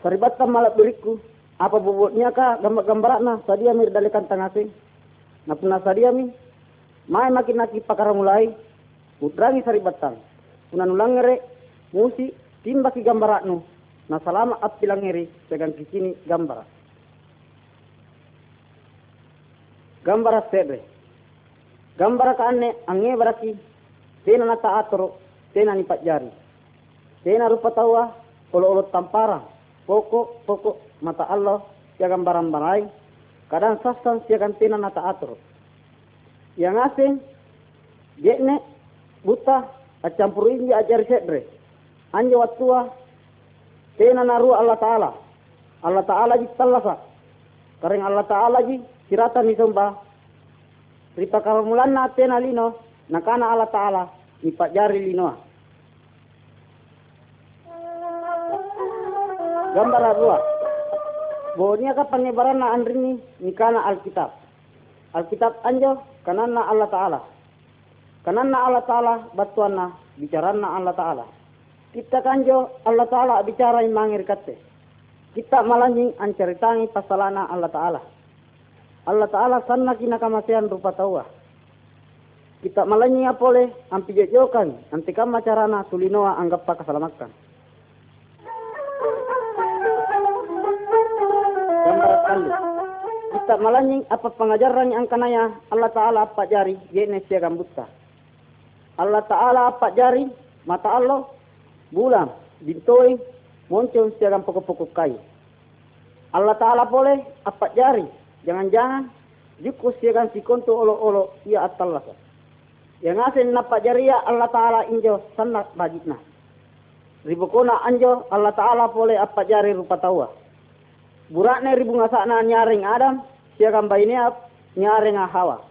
Saribata malak beriku. Apa bobotnya ka gambar-gambar na sadia mir dalikan tangase. Na puna sadia mi. Mai makin naki pakara mulai. Utrangi saribatan. Puna nulangere musi timba ki gambar nu. Na salama at pilangeri pegang kisini gambar. Gambar sedre. Gambar ka anne ange baraki. Tena na taatro. Tena ni jari. Tena rupa tawa. Olo-olo tampara. Pokok, pokok mata Allah siakan barang-barai kadang sasan siakan tina nata atur. Yang asing ne buta acampur ini ajar sedre. Anja watua tina naru Allah Ta'ala. Allah Ta'ala ji talasa kareng Allah Ta'ala ji sirata ni somba Rita karamulan na tena lino nakana Allah Ta'ala ni jari lino gambar dua Bohnya ka penyebaran na andrini nikana Alkitab. Alkitab anjo kananna Allah Ta'ala. Kananna Allah Ta'ala batuanna bicaranna Allah Ta'ala. Kita kanjo Allah Ta'ala bicara yang mangir kate. Kita malanjing anceritangi pasalana Allah Ta'ala. Allah Ta'ala sanna kina kamasian rupa tawa. Kita malanjing apole ampi jojokan anti kamacarana tulinoa anggap pakasalamatkan. Kali. Kita malanying apa pengajaran yang kanaya Allah Ta'ala apa jari yene siaga buta. Allah Ta'ala apa jari mata Allah bulan bintoi muncul siaga pokok-pokok kayu. Allah Ta'ala boleh apa jari jangan-jangan juku siaga si konto olo-olo ia atallah. Yang asin napa ya Allah Ta'ala injo sanak bajitna. Ribukona anjo Allah Ta'ala boleh apa jari rupa tawa burakne ribu ngasakna nyaring Adam siakan ap nyaring Hawa.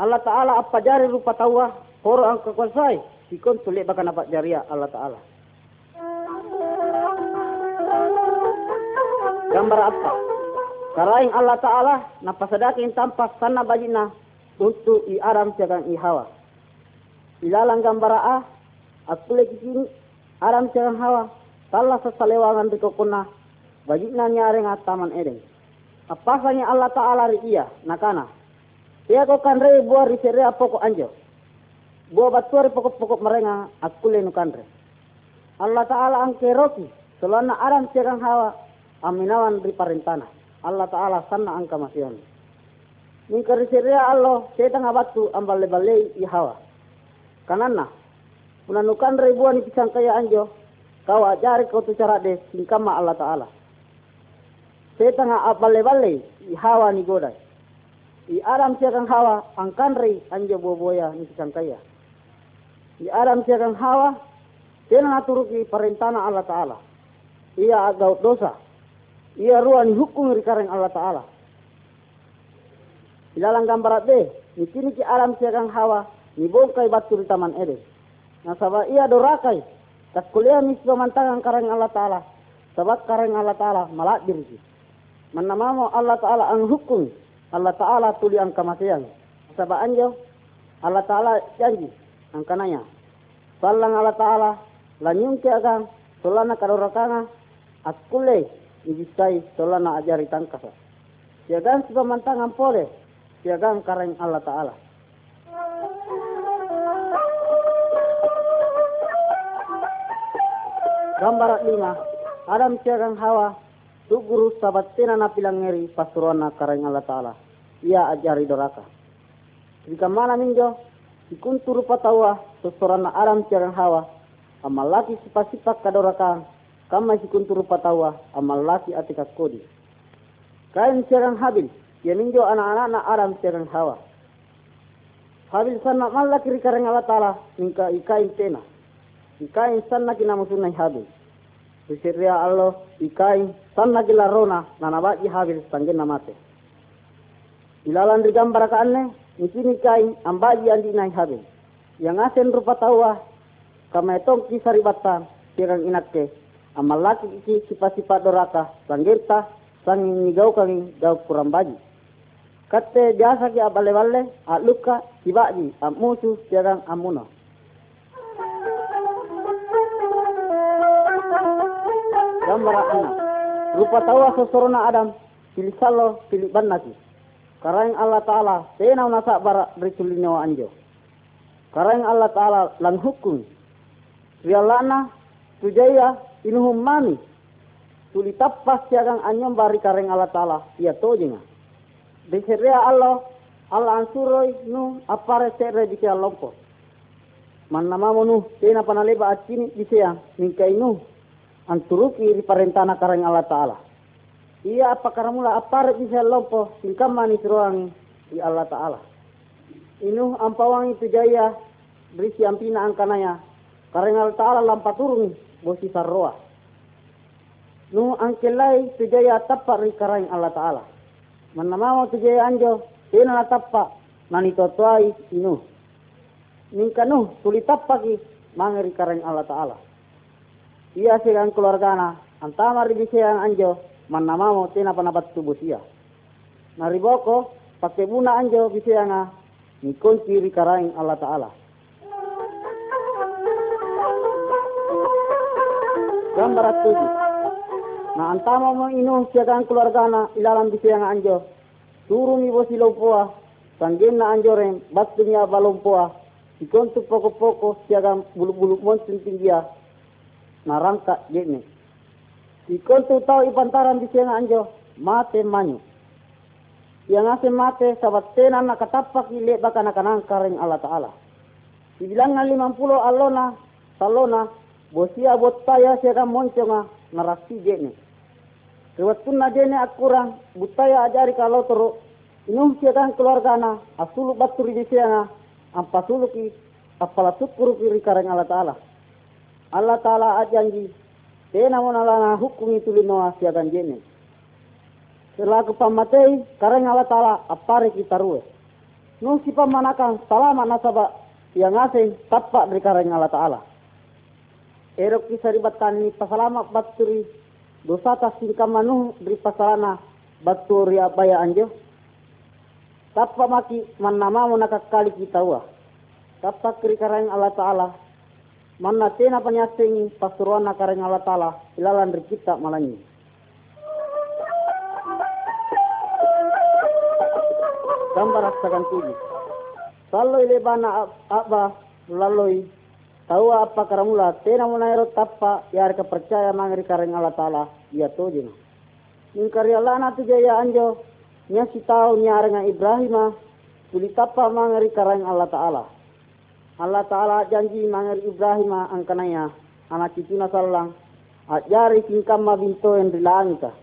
Allah Ta'ala apa jari rupa tawa horo ang kakwasai sikon tulik bakan apa jaria Allah Ta'ala. Gambar apa? Karaing Allah Ta'ala napasadakin tanpa sana bajina untuk i Adam siakan i Hawa. Ilalang gambar a aku lagi sini Adam siakan Hawa. Tala sesalewangan rikokona bajikna nyare taman eden apa sanya Allah Ta'ala ri iya nakana. Iya ko kan re buah ri pokok anjo? Buah batuari pokok-pokok merenga akule nukan re. Allah Ta'ala angke roki selana aram siagang hawa aminawan ri parentana Allah Ta'ala sana angka masyon Ningkar sere Allah setang abatu ambal lebale i hawa. Kanana punanukan ni pisang kaya anjo kau ajari kau tu cara de singkama Allah Ta'ala setanga apale-bale i hawa ni godai. I aram siakan hawa angkan rei anja boboya ni kaya. I aram siakan hawa tena aturuki perintana Allah Ta'ala. Ia agau dosa. Ia ruan hukum rikareng Allah Ta'ala. Ilalang gambarat deh. Ni kini ki alam siakan hawa. Ni bongkai batu di taman Eden. Nasaba ia dorakai. Tak kuliah mis pemantangan kareng Allah Ta'ala. Sebab kareng Allah Ta'ala malak diri manamamo Allah Ta'ala ang hukum. Allah Ta'ala tuli ang kamatian sabab anjo Allah Ta'ala janji ang kanaya salang Allah Ta'ala lanyung ke agang solana kadorakanga at kule ibisay solana ajari tangkasa. Siagang si pamantangan pole siagang kareng Allah Ta'ala. Gambar lima Adam siagang hawa tu guru sabat tena na pilangeri pasuruan karang Allah Ta'ala. Ia ajari doraka. Jika mana minjo, ikuntur patawa seseorang aram cerang hawa, amal laki sifat-sifat kadoraka, kama sikuntur patawa, amal laki atika kodi. Kain cerang habil, ya minjo anak-anak na aram cerang hawa. Habil sana malaki karang Allah Ta'ala, ingka ikain tena. Ikain sana kinamusunay habil. Sisiria Allah ikai sanna gila rona nanabaki habil sanggen namate. Ilalan gambar kaanne nikini kai ambaji andi nai habil. Yang asen rupa tawa kama etong kisari batan kirang inakke amal laki iki sipa-sipa doraka sanggirta sangin nigau kami gau kurang baji. Kate jasa ki abale-bale aluka sibaji amusu kirang amuno. gambar anak rupa tawa sosorona Adam pilih salo pilih banaki karang Allah Ta'ala tena nasa bara beritulinyo anjo. Karang Allah Ta'ala lang hukum. Rialana tujaya inuhum mani tuli tappas siagang anyom bari kareng Allah Ta'ala ia tojinga. Biserea Allah Allah ansuroi nu apare serre di lompo man nama nu tena panaleba acini di sea mingkai nu anturuki di parentana kareng Allah Ta'ala Iya apa karamula aparat bisa lompo singkam manis ruang di Allah Ta'ala. Inu itu jaya berisi ampina angkanaya. Karena Allah Ta'ala lampa turun bosi sarroa. Nu angkelai itu jaya tapak ri karang Allah Ta'ala. Itu jaya anjo. Tena na tapak nani totuai inu. Ningka nu tuli mangeri karang Allah Ta'ala. Iya segan keluargana antama ri yang anjo manamamo tena panabat tubuh sia. Nariboko pakai buna anjo bisa nga ni kunci rikarain Allah Ta'ala. Gambar tujuh. Nah antama mo inu keluargana ilalam nga anjo. Turun si lompoa. Sanggin na anjoren batunya balompoa. Ikontu poko-poko siagang bulu-bulu monsun tinggia. Narangka jene. Ikon tu tau ipantaran di siang anjo, mate manyu. Yang ase mate sabat tenan nak katapak ile baka nak karing Allah Ta'ala. Dibilangan lima puluh alona, salona, bosia bot taya siaga monconga narasi jene. Kewatun na jene akurang, butaya ajari kalau tero, inum siaga keluargana, asulu batur di sianga, ampasuluki, apala sukuru kiri kareng Allah Ta'ala. Allah Ta'ala ajanji, tena mo nalana hukum itu lino asiakan jene. Selaku pamatei, kareng Allah Ta'ala apare kita ruwe. Nung si pamanakan salama nasaba yang asing tapak dari kareng Allah Ta'ala. Erok kisah ribatan ini pasalama baturi dosa tas manu dari pasalana baturi abaya anjo. Tapak maki manama nakakali kita wa. Tapak kiri kareng Allah Ta'ala Mana tena panyasengi pasuruan nakareng Allah Ta'ala ilalan kita malanyi. Gambar asakan tujuh. Salo ile bana apa laloi tahu apa karamula tena munairo tappa yar ka percaya mangri kareng Allah Ta'ala ya tojina. Ingkari Allah na jaya anjo nya si tahu nyarenga Ibrahima tuli tappa mangri kareng Allah Ta'ala. Allah Ta'ala janji mangar Ibrahim angkanaya anak na sallang at yari ma binto yang rilangita.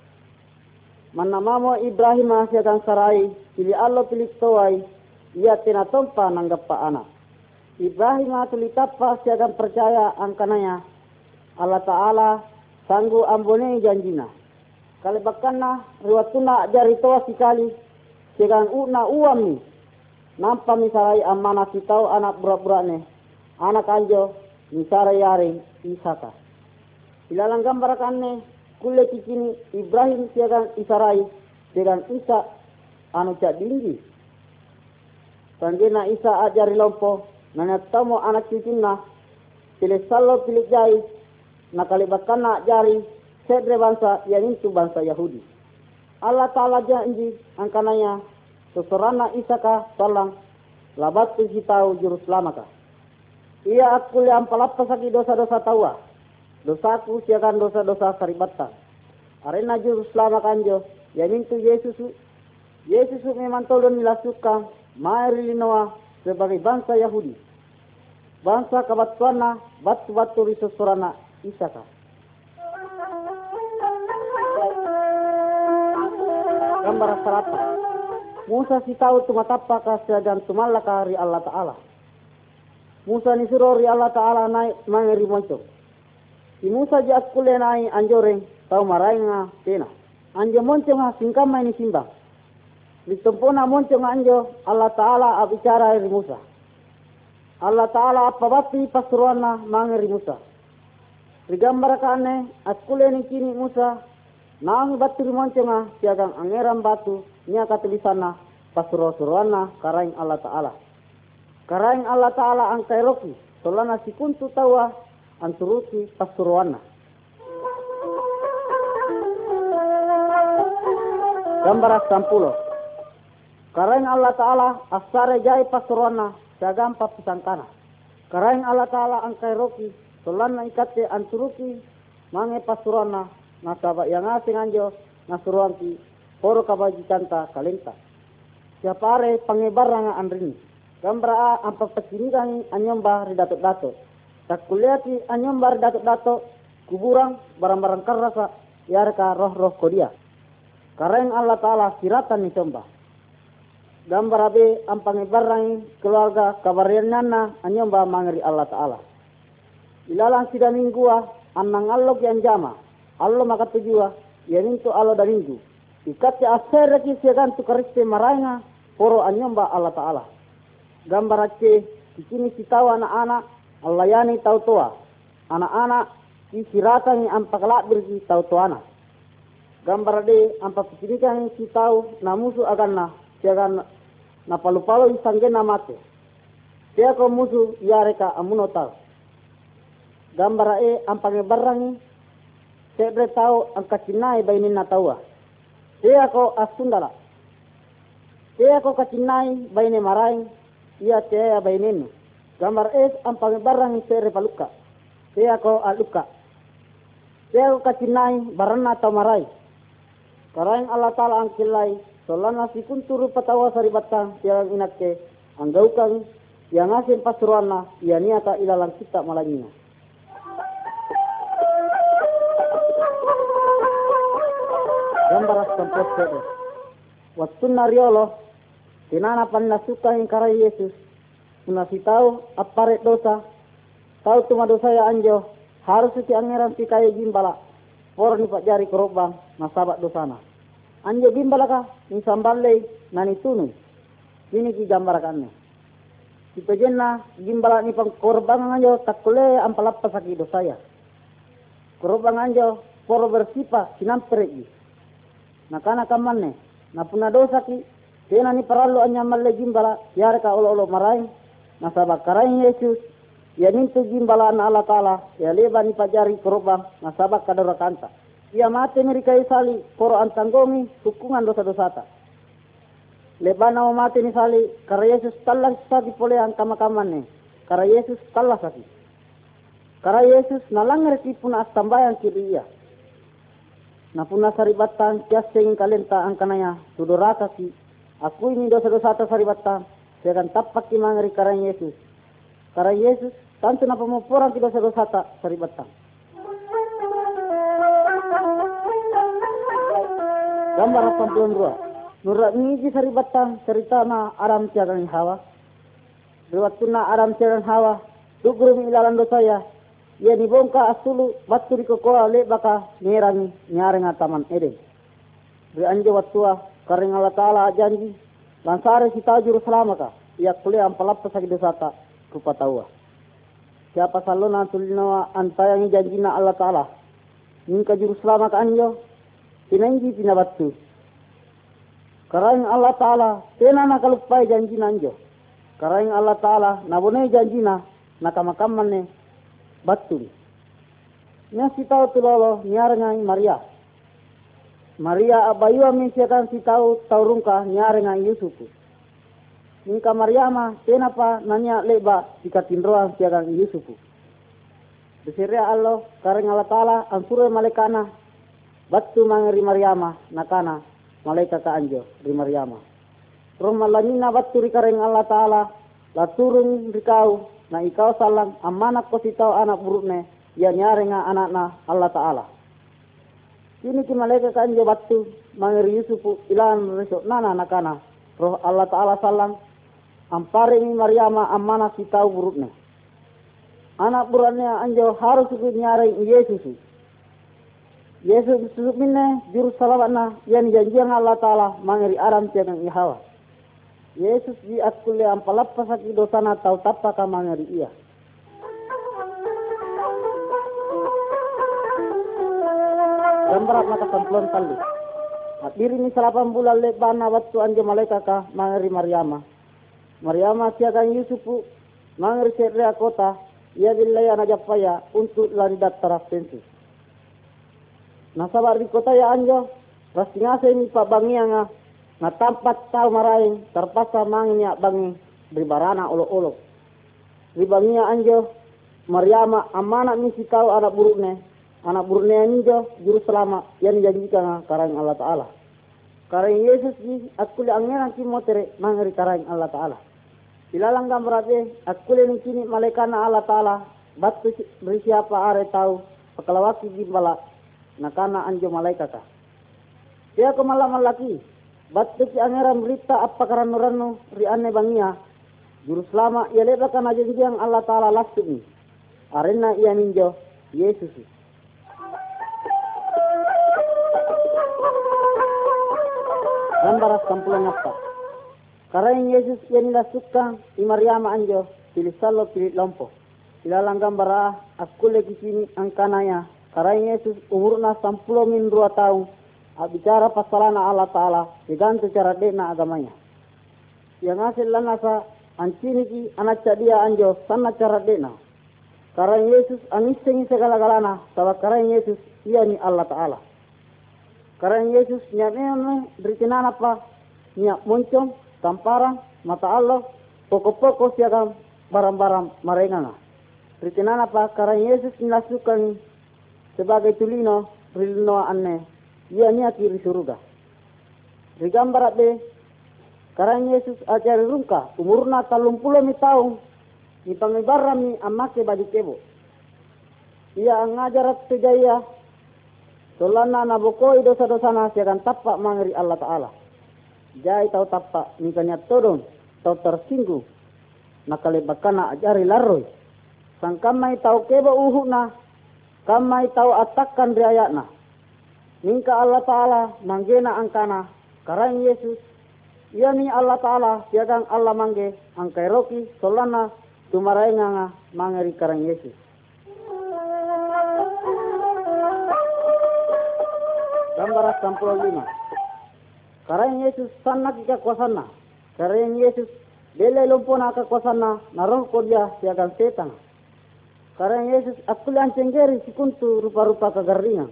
Manamamo Ibrahim siyakan sarai pili Allah pilih toai ia tinatompa nanggapa anak. Ibrahim tulitapa siyakan percaya angkanaya Allah Ta'ala sanggu ambone janjina. Kalibakanna riwatuna jari toa sikali siyakan una uam nampa misalai amana kitau anak burak-burak ne anak anjo misalai yari isaka. Ilalang gambar kanne kulle kikini Ibrahim siagan isarai dengan Isa anu cak dinggi. Sanggina Isa ajari lompo nanya tamu anak cicinna pilih salo pilih jai nak jari sedre bangsa yang itu bangsa Yahudi. Allah Ta'ala janji angkananya seserana isaka salang labat tu tahu jurus lamaka. Ia aku yang palapa saki dosa-dosa tawa. Dosaku siakan dosa-dosa saribata. Arena jurus lama kanjo. Yang itu Yesus Yesus memang tolong milasuka mari linoa sebagai bangsa Yahudi. Bangsa kabatuana batu-batu risosorana isaka. Gambar salata. Musa si tahu tu matapa kasih dan tumala kari Allah Ta'ala. Musa ni suruh ri Allah Ta'ala naik mangeri monco. Si Musa jak kule naik anjoreng tahu marai nga tena. Anjo monco nga singkama ini simba. Ditempona monco nga anjo Allah Ta'ala abicara ri Musa. Allah Ta'ala apa bati pasuruana mangeri Musa. Rigambar kane askule ni kini Musa nang batu monco nga siagang angeran batu nya katulisana pasuro-suruana karaing Allah Ta'ala. Karaing Allah Ta'ala ang kairoki, solana si kuntu tawa ang turuki pasuruana. Gambar sampulo. Karena Allah Ta'ala asare jai pasuruana sagam papisangkana. Karena Allah Ta'ala angkai roki solana ikate anturuki mange pasuruana nasaba yang asing anjo nasuruanki poro kabaji canta kalenta. Siapare pangebaranga andrini. Gambra ampa pesinigang anyomba ridato-dato. Tak kuliati anyomba ridato-dato kuburang barang-barang karasa yarka roh-roh kodia. Kareng Allah Ta'ala siratan ni somba. Gambar abe ampang barang keluarga kabarian nana anyomba mangeri Allah Ta'ala. Ilalang sida minggua anang allo yang jama. Allo maka tujuwa ya mintu allo da minggu. Ikatnya asere ki tu kariste maranga poro anyomba Allah Ta'ala. Gambar aceh di sini si tahu anak-anak Allah yani tahu tua. Anak-anak si siratan yang ampak lakbir si tahu tuana gambar de ampa pisirikan si tahu namusu akan na siagan na palu palu isangge na mate dia ko musu yareka amuno tahu gambar e ampa ngebarangi sebre tahu angka cinai bainin na tahu dia ko asundala. Dia ko kacinai baine marai ia tea bainin gambar es ampa ngebarangi sebre paluka dia ko aluka. Dia ko kacinai barana tau marai. Karaing Allah Ta'ala ang kilay, solana si kunturu patawa sa ribatang tiang inakke, ang gaukang, yang asin pasuruan na, iya niata ilalang kita malangina. Gambaras kampos kede. Waktu nariolo, tinanapan na suka yung karay Yesus, si tahu apare dosa, tahu tuma dosa ya anjo, harus iti angeran si kayo gimbala, ni pak jari korobang, nasabat dosana. Anje bimbalaka ni samballe nani tunu. Ini ki jambarakanne si pejenna gimbala ni pang korban anjo takule ampalappa saki dosaya korban anjo poro bersipa sinamperegi nakana kamanne na puna dosa ki. Tena ni parallo anya malle gimbala yare ka olo olo marai nasaba karai Yesus. Ya nintu gimbala na Allah Ta'ala. Ya leba ni pajari korban. Nasaba kadora kanta. Ia mati mereka isali poro antanggongi hukuman dosa-dosa ta. Lebana mau mati ni sali. Karena Yesus telah sadi pole kama kaman ne. Karena Yesus telah sadi. Karena Yesus nalang reti pun astambayan kiri ia. Na puna saribatan kias sing kalenta angkanaya tudorata ki. Aku ini dosa-dosa ta saribatan. Saya akan tapak ki mangari karena Yesus. Karena Yesus tantu na pemoporan ki dosa-dosa ta saribatan. gambar sampuan dua nurat ni ji sari batang cerita na aram tiagang hawa waktu na aram tiagang hawa guru mi ilalan do saya ya ni bongka asulu batu di kokoa le baka nerangi nyare taman ede Di anje waktu kareng Allah Ta'ala janji lansare si tajur selama ka ia kuliah ampalap sakit dosa ta rupa tawa siapa salona tulinawa antayangi janjina Allah Ta'ala Ningka juru selama ka anjo pinanji pinabatu. Karaing Allah Ta'ala, tena nakalupai janji nanjo. Karaing Allah Ta'ala, nabone janji na, nakamakaman ne, batu. Nya tau tulolo, nyarengai Maria. Maria abayu amin siakan si tau taurungka nyarengai Yusufu. Ningka Maria ma, tena pa nanya leba, jika tinroan siakan Yusufu. Besiria Allah, karaing Allah Ta'ala, ansure malekana, Batu mangri Maryama nakana malaikat ka anjo ri Maryama. Roma lanina batu ri kareng Allah Ta'ala la turun ri kau na ikau salang amanak ko si tau anak burukne ya nyare nga anak na Allah Ta'ala. Kini ki malaikat ka anjo batu mangri Yusufu ilan resok nana nakana roh Allah Ta'ala salang ampare mi Maryama amana si tau burukne. Anak burannya anjo harus nyare Yesus. Yesus susuk minne juru salawatna yang janjian Allah Ta'ala mangeri aram tiang ihawa. Yesus di akulle ampalappa saki dosana tau tappa ka mangeri iya. Gambarat maka sampulon kali. Diri ni salapan bulan lebana waktu anje malaikat ka mangeri Maryama. Maryama siakan Yusufu mangeri sedrea kota. Ia bilaya najapaya untuk lari datara sensus. Nasabar di kota ya anjo, Pasti ngase ni pa nga tampat tao maraing terpaksa mangin ya bangi berbarana ulo-ulo. Di bangi anjo Maryama amana misi kau anak buruknya anak buruknya ninjo juru selama yang dijadikan karang Allah Ta'ala. Karang Yesus di aku le angeran ki motere mangeri karang Allah Ta'ala. Ilalang berarti aku le kini malaikana Allah Ta'ala batu bersiapa are tahu pakalawaki gimbala nakana anjo malaikata. Dia ko malam batu ki angeran berita apa karano rano ri ane bangia juru selama ia lebakan aja yang Allah Ta'ala langsung arena ia ninjo Yesus. Gambar kampulan apa? Karena Yesus yang suka di Maryama anjo pilih salo pilih lompo. Ilalang gambar aku lagi sini angkanaya. Karena Yesus umurna sampulo min dua tahun. Bicara pasalana Allah Ta'ala. Diganti cara dena agamanya. Yang hasil lanasa ancini ki anak dia anjo sana cara dena. Karena Yesus aniseng segala-galana. Sabab karena Yesus ia ni Allah Ta'ala. Karena Yesus nyamene berikinan apa? Nyak muncung, tamparan, mata Allah, pokok-pokok siaga barang-barang marengana. Berikinan apa? Karena Yesus nasukan sebagai tulino, rilino aneh. Ia niat kiri surga. Rigambar abe, karena Yesus ajari rungka, umurna talung puluh mi tahun, ni pangibarami amake bagi kebo. Ia ngajarat sejaya Solana na bukoi dosa-dosa na akan tapak mangeri Allah Ta'ala. Jai tau tapak nikanya todong tau tersinggung. Nakalibakana ajari laroi. Sang kamai tau keba uhu na. Kamai tau atakan riayat na. Ningka Allah Ta'ala manggena angkana. Karang Yesus. Ia ni Allah Ta'ala. Siagang Allah mangge. Angkai roki solana. Tumarai nganga mangeri karang Yesus. gambar 65 karena Yesus sana kita kuasana karena Yesus bela lompona ka kuasana narong ko dia siagan setan karena Yesus aku lancenggeri sikuntu rupa-rupa kagaringan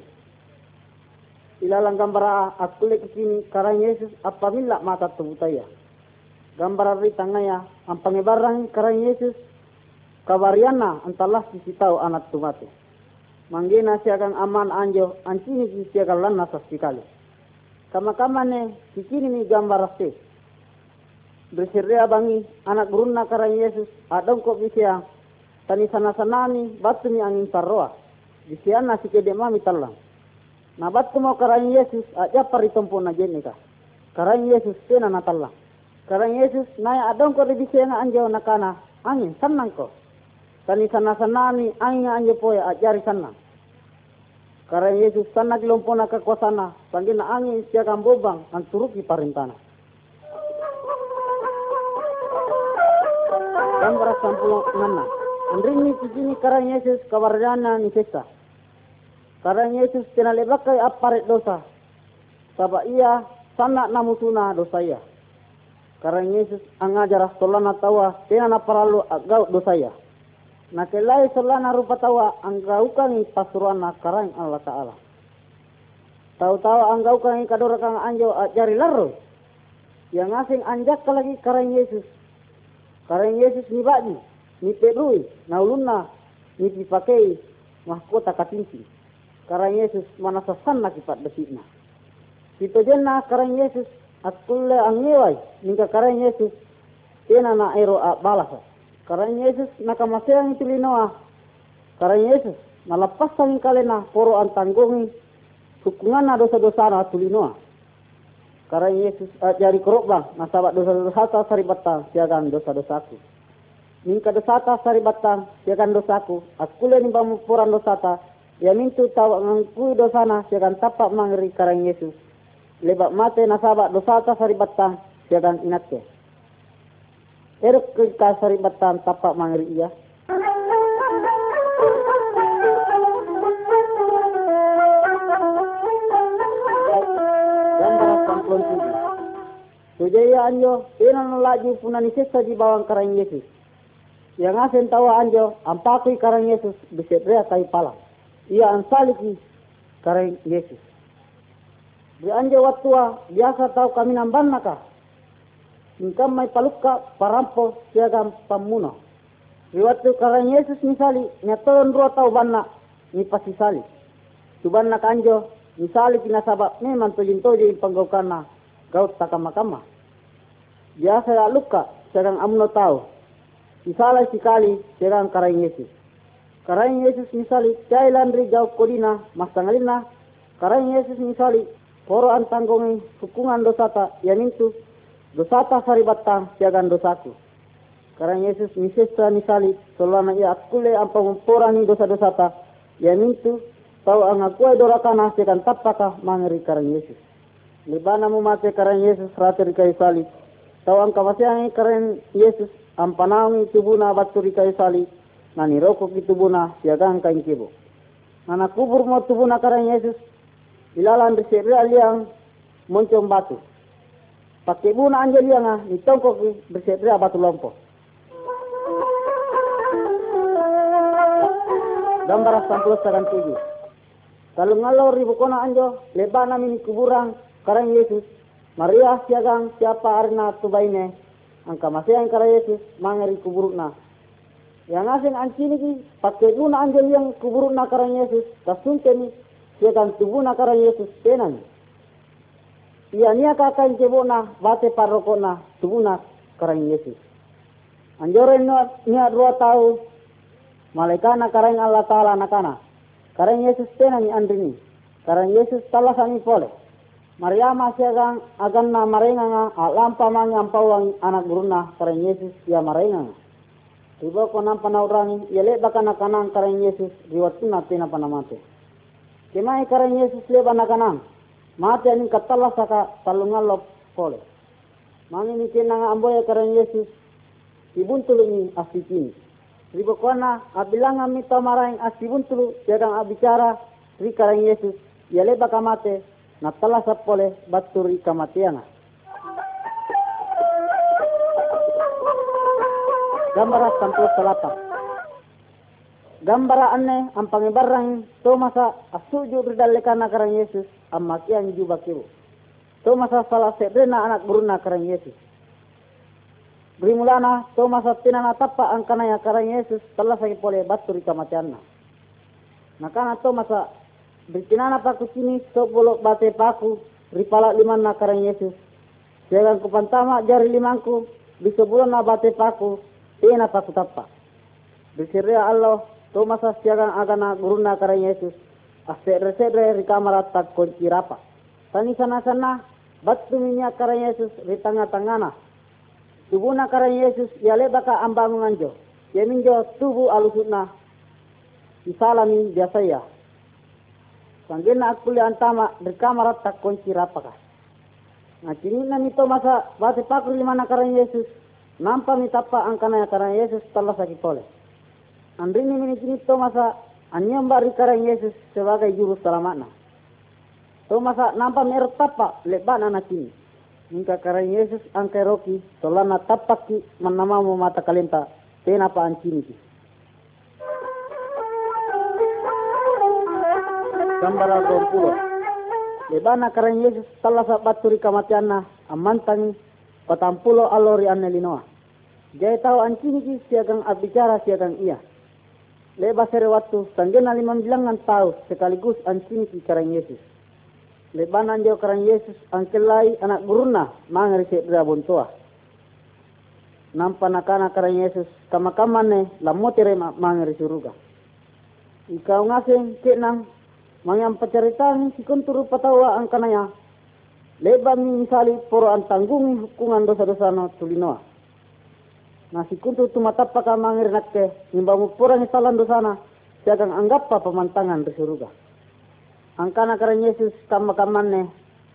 ilalang gambar aku lagi sini karena Yesus apabila mata tubutaya gambar ri tangaya ang pangibarang karena Yesus kabariana antalah sisi tahu anak tumate. Manggina siakan aman anjo ancini ki siakan lanna sekali kama kama ne kikini ni gambar se bersirria bangi anak gurunna karang Yesus adong kok bisa tani sana sanani batu mi angin parroa. Bisiana si kede mami talang na batu mo karang Yesus aja pari tompo na jenika karang Yesus tena na talang karang Yesus naya adong ko bisa na anjo nakana angin sanang ko tani sana sanani angin anjo poya ajari sana karena Yesus sana kilompona ke kosana na angin siya bobang ang turuki parintana Gambar sampulong nana Andrini sini karena Yesus kawarjana ni sesa Karena Yesus tinalebakai aparet dosa Sabak ia sana namusuna dosa ia Karena Yesus angajar tolana tawa tina na paralu agau dosa ia na kelai solana rupa tawa anggaukan pasuruan karang Allah Ta'ala. Tahu-tahu anggaukan kadora kang anjo jari laro. Yang asing anjak lagi karang Yesus. Karang Yesus ni bagi, ni pedui, naulunna, ni dipakai mahkota katinci. Karang Yesus mana sasana kipat besitna. Kita jenna karang Yesus akulle angewai, nika karang Yesus, tena na ero balasa. Karena Yesus nakamasayang itilinoa. Karena Yesus nalapas ang kalena poro ang tanggungi hukungan na dosa-dosa na tulinoa. Karena Yesus uh, jari korokbang nasabat dosa-dosa ta saribatan siagan dosa-dosaku. Mingka dosa ta saribatan siagan dosaku. Akule ni bamupuran dosa ta. Ya mintu tawa ngangkui dosana siagan tapak mangri karena Yesus. Lebak mate nasabat dosa ta saribatan siagan inatke. Erok ke kasari batan tapak sampun tujuh. Sujaya anjo, ina laju punani sesa di bawang karang Yesus. Yang asen tawa anjo, ampakui karang Yesus bisa rea kai pala. Ia ansaliki karang Yesus. Di anje watua biasa tahu kami namban naka. Ingkam may palukka parampo siagam pamuno. Di waktu karang Yesus misali nyatoron dua tahu banna ni pasisali. Tuban na kanjo misali pinasabak memang tojin tojin panggokana gaut takama-kama. Biasa luka sedang amno tahu. Misali sekali sedang karang Yesus. Karang Yesus misali cailan ri gaut kodina masangalina. Karang Yesus misali poro antanggongi hukungan dosata yanintu dosata saribatta siagan dosaku. Karang Yesus misestra misali solana ia akule ampa ni dosa dosata yanintu tau ang akuai dorakana sekan tapaka mangeri karang Yesus. Libana mo mate karang Yesus rateri kay sali. Tau ang kawasiang karang Yesus ang panawang itubuna baturi kay sali na niroko kitubuna siagang kain kibo. Na nakubur mo tubuna karang Yesus ilalan berseri aliang moncong batu. Pakai buna anjel yang ah nitongkok berseri batu lompo. Gambar sampul sagan tujuh. Kalau ngalor ribu kona anjo, lebana mini kuburang, karang Yesus. Maria siagang siapa arna tubaine, angka masih yang karang Yesus, mangeri kuburukna. Yang asing ancini ki, pakai guna anjo yang kuburukna karang Yesus, kasunteni, siagang tubuna karang Yesus tenan. Ia nia kakak cebona, bate parokona, tubuna karang Yesus. Anjoren nia dua tahu, Malaikana karang Allah Ta'ala nakana. Karang Yesus tena ni andrini. Karang Yesus talah sani pole. Maria masih agan agan na marenga nga alampa mangi ampawang anak guruna karang Yesus ya marenga nga. Riba ko nang panaurangi, yale baka nakanang karang Yesus riwatuna tena panamate. Kemai karang Yesus leba nakanang. Mate aning katala saka talungalop pole. Mangi ni kenang amboya karang Yesus ibuntulungi asipini. Ribo kona abilang ami asibun tulu jadang abicara ri karang Yesus yale bakamate na tala sapole baturi kamatiana. Gambara sampul selatan. Gambara anne ang pangibarang tomasa asuju ridalekana karang Yesus ang makiang jubakiru. Tomasa salah sedena anak buruna karang Yesus. Brimulana to masatina na tapa ang kanaya karang Yesus telah sakit pole batu di kamatianna. Nakana to masa berkinana paku sini to bolok bate paku ripala liman na karang Yesus. Jangan kupantama jari limangku bisa bulan na bate paku tina paku tapa. Bersiria Allah to masa siagang agana guruna karang Yesus. Asedre sedre rikamara tak kunci rapa. Tani sana sana batu minyak karang Yesus di tengah-tengahna. Tubuna karang Yesus yale baka ambangun anjo. Yeminjo tubu alusutna isalami biasa ya. Sanggena akuli antama berkamarat tak kunci rapaka. Nah kini nito masa bate pakur lima karang Yesus. Nampa mitapa angkana karang Yesus telah sakit pole. Andrini mini kini to masa anyam bari karang Yesus sebagai juru selamatna. To masa nampa mertapa lebana na kini. Ingka karang Yesus angkai roki, solana tapaki manamamu mata kalenta, tena pa ancini. Gambar al Lebana karang Yesus tala sa baturi kamatiana, amantangi, patampulo alori anne linoa. Jai tahu ancini ki siagang abicara siagang iya. Leba sere waktu, sanggena limang bilangan tahu sekaligus ancini ki karang Yesus lebanan jo karang Yesus angkelai anak guruna mangari se dra bontoa nampa nakana karang Yesus kama kamane lamotere mangari suruga ikaw ngaseng kenang mangyam pacaritan si kunturu patawa ang kanaya leba misali poro ang tanggungi hukungan dosa-dosa no tulinoa na si kuntu tumatapa ka mangir nakke nimbamu porang salan dosana siagang anggap pa pemantangan di suruga angkana karang Yesus kama-kaman ne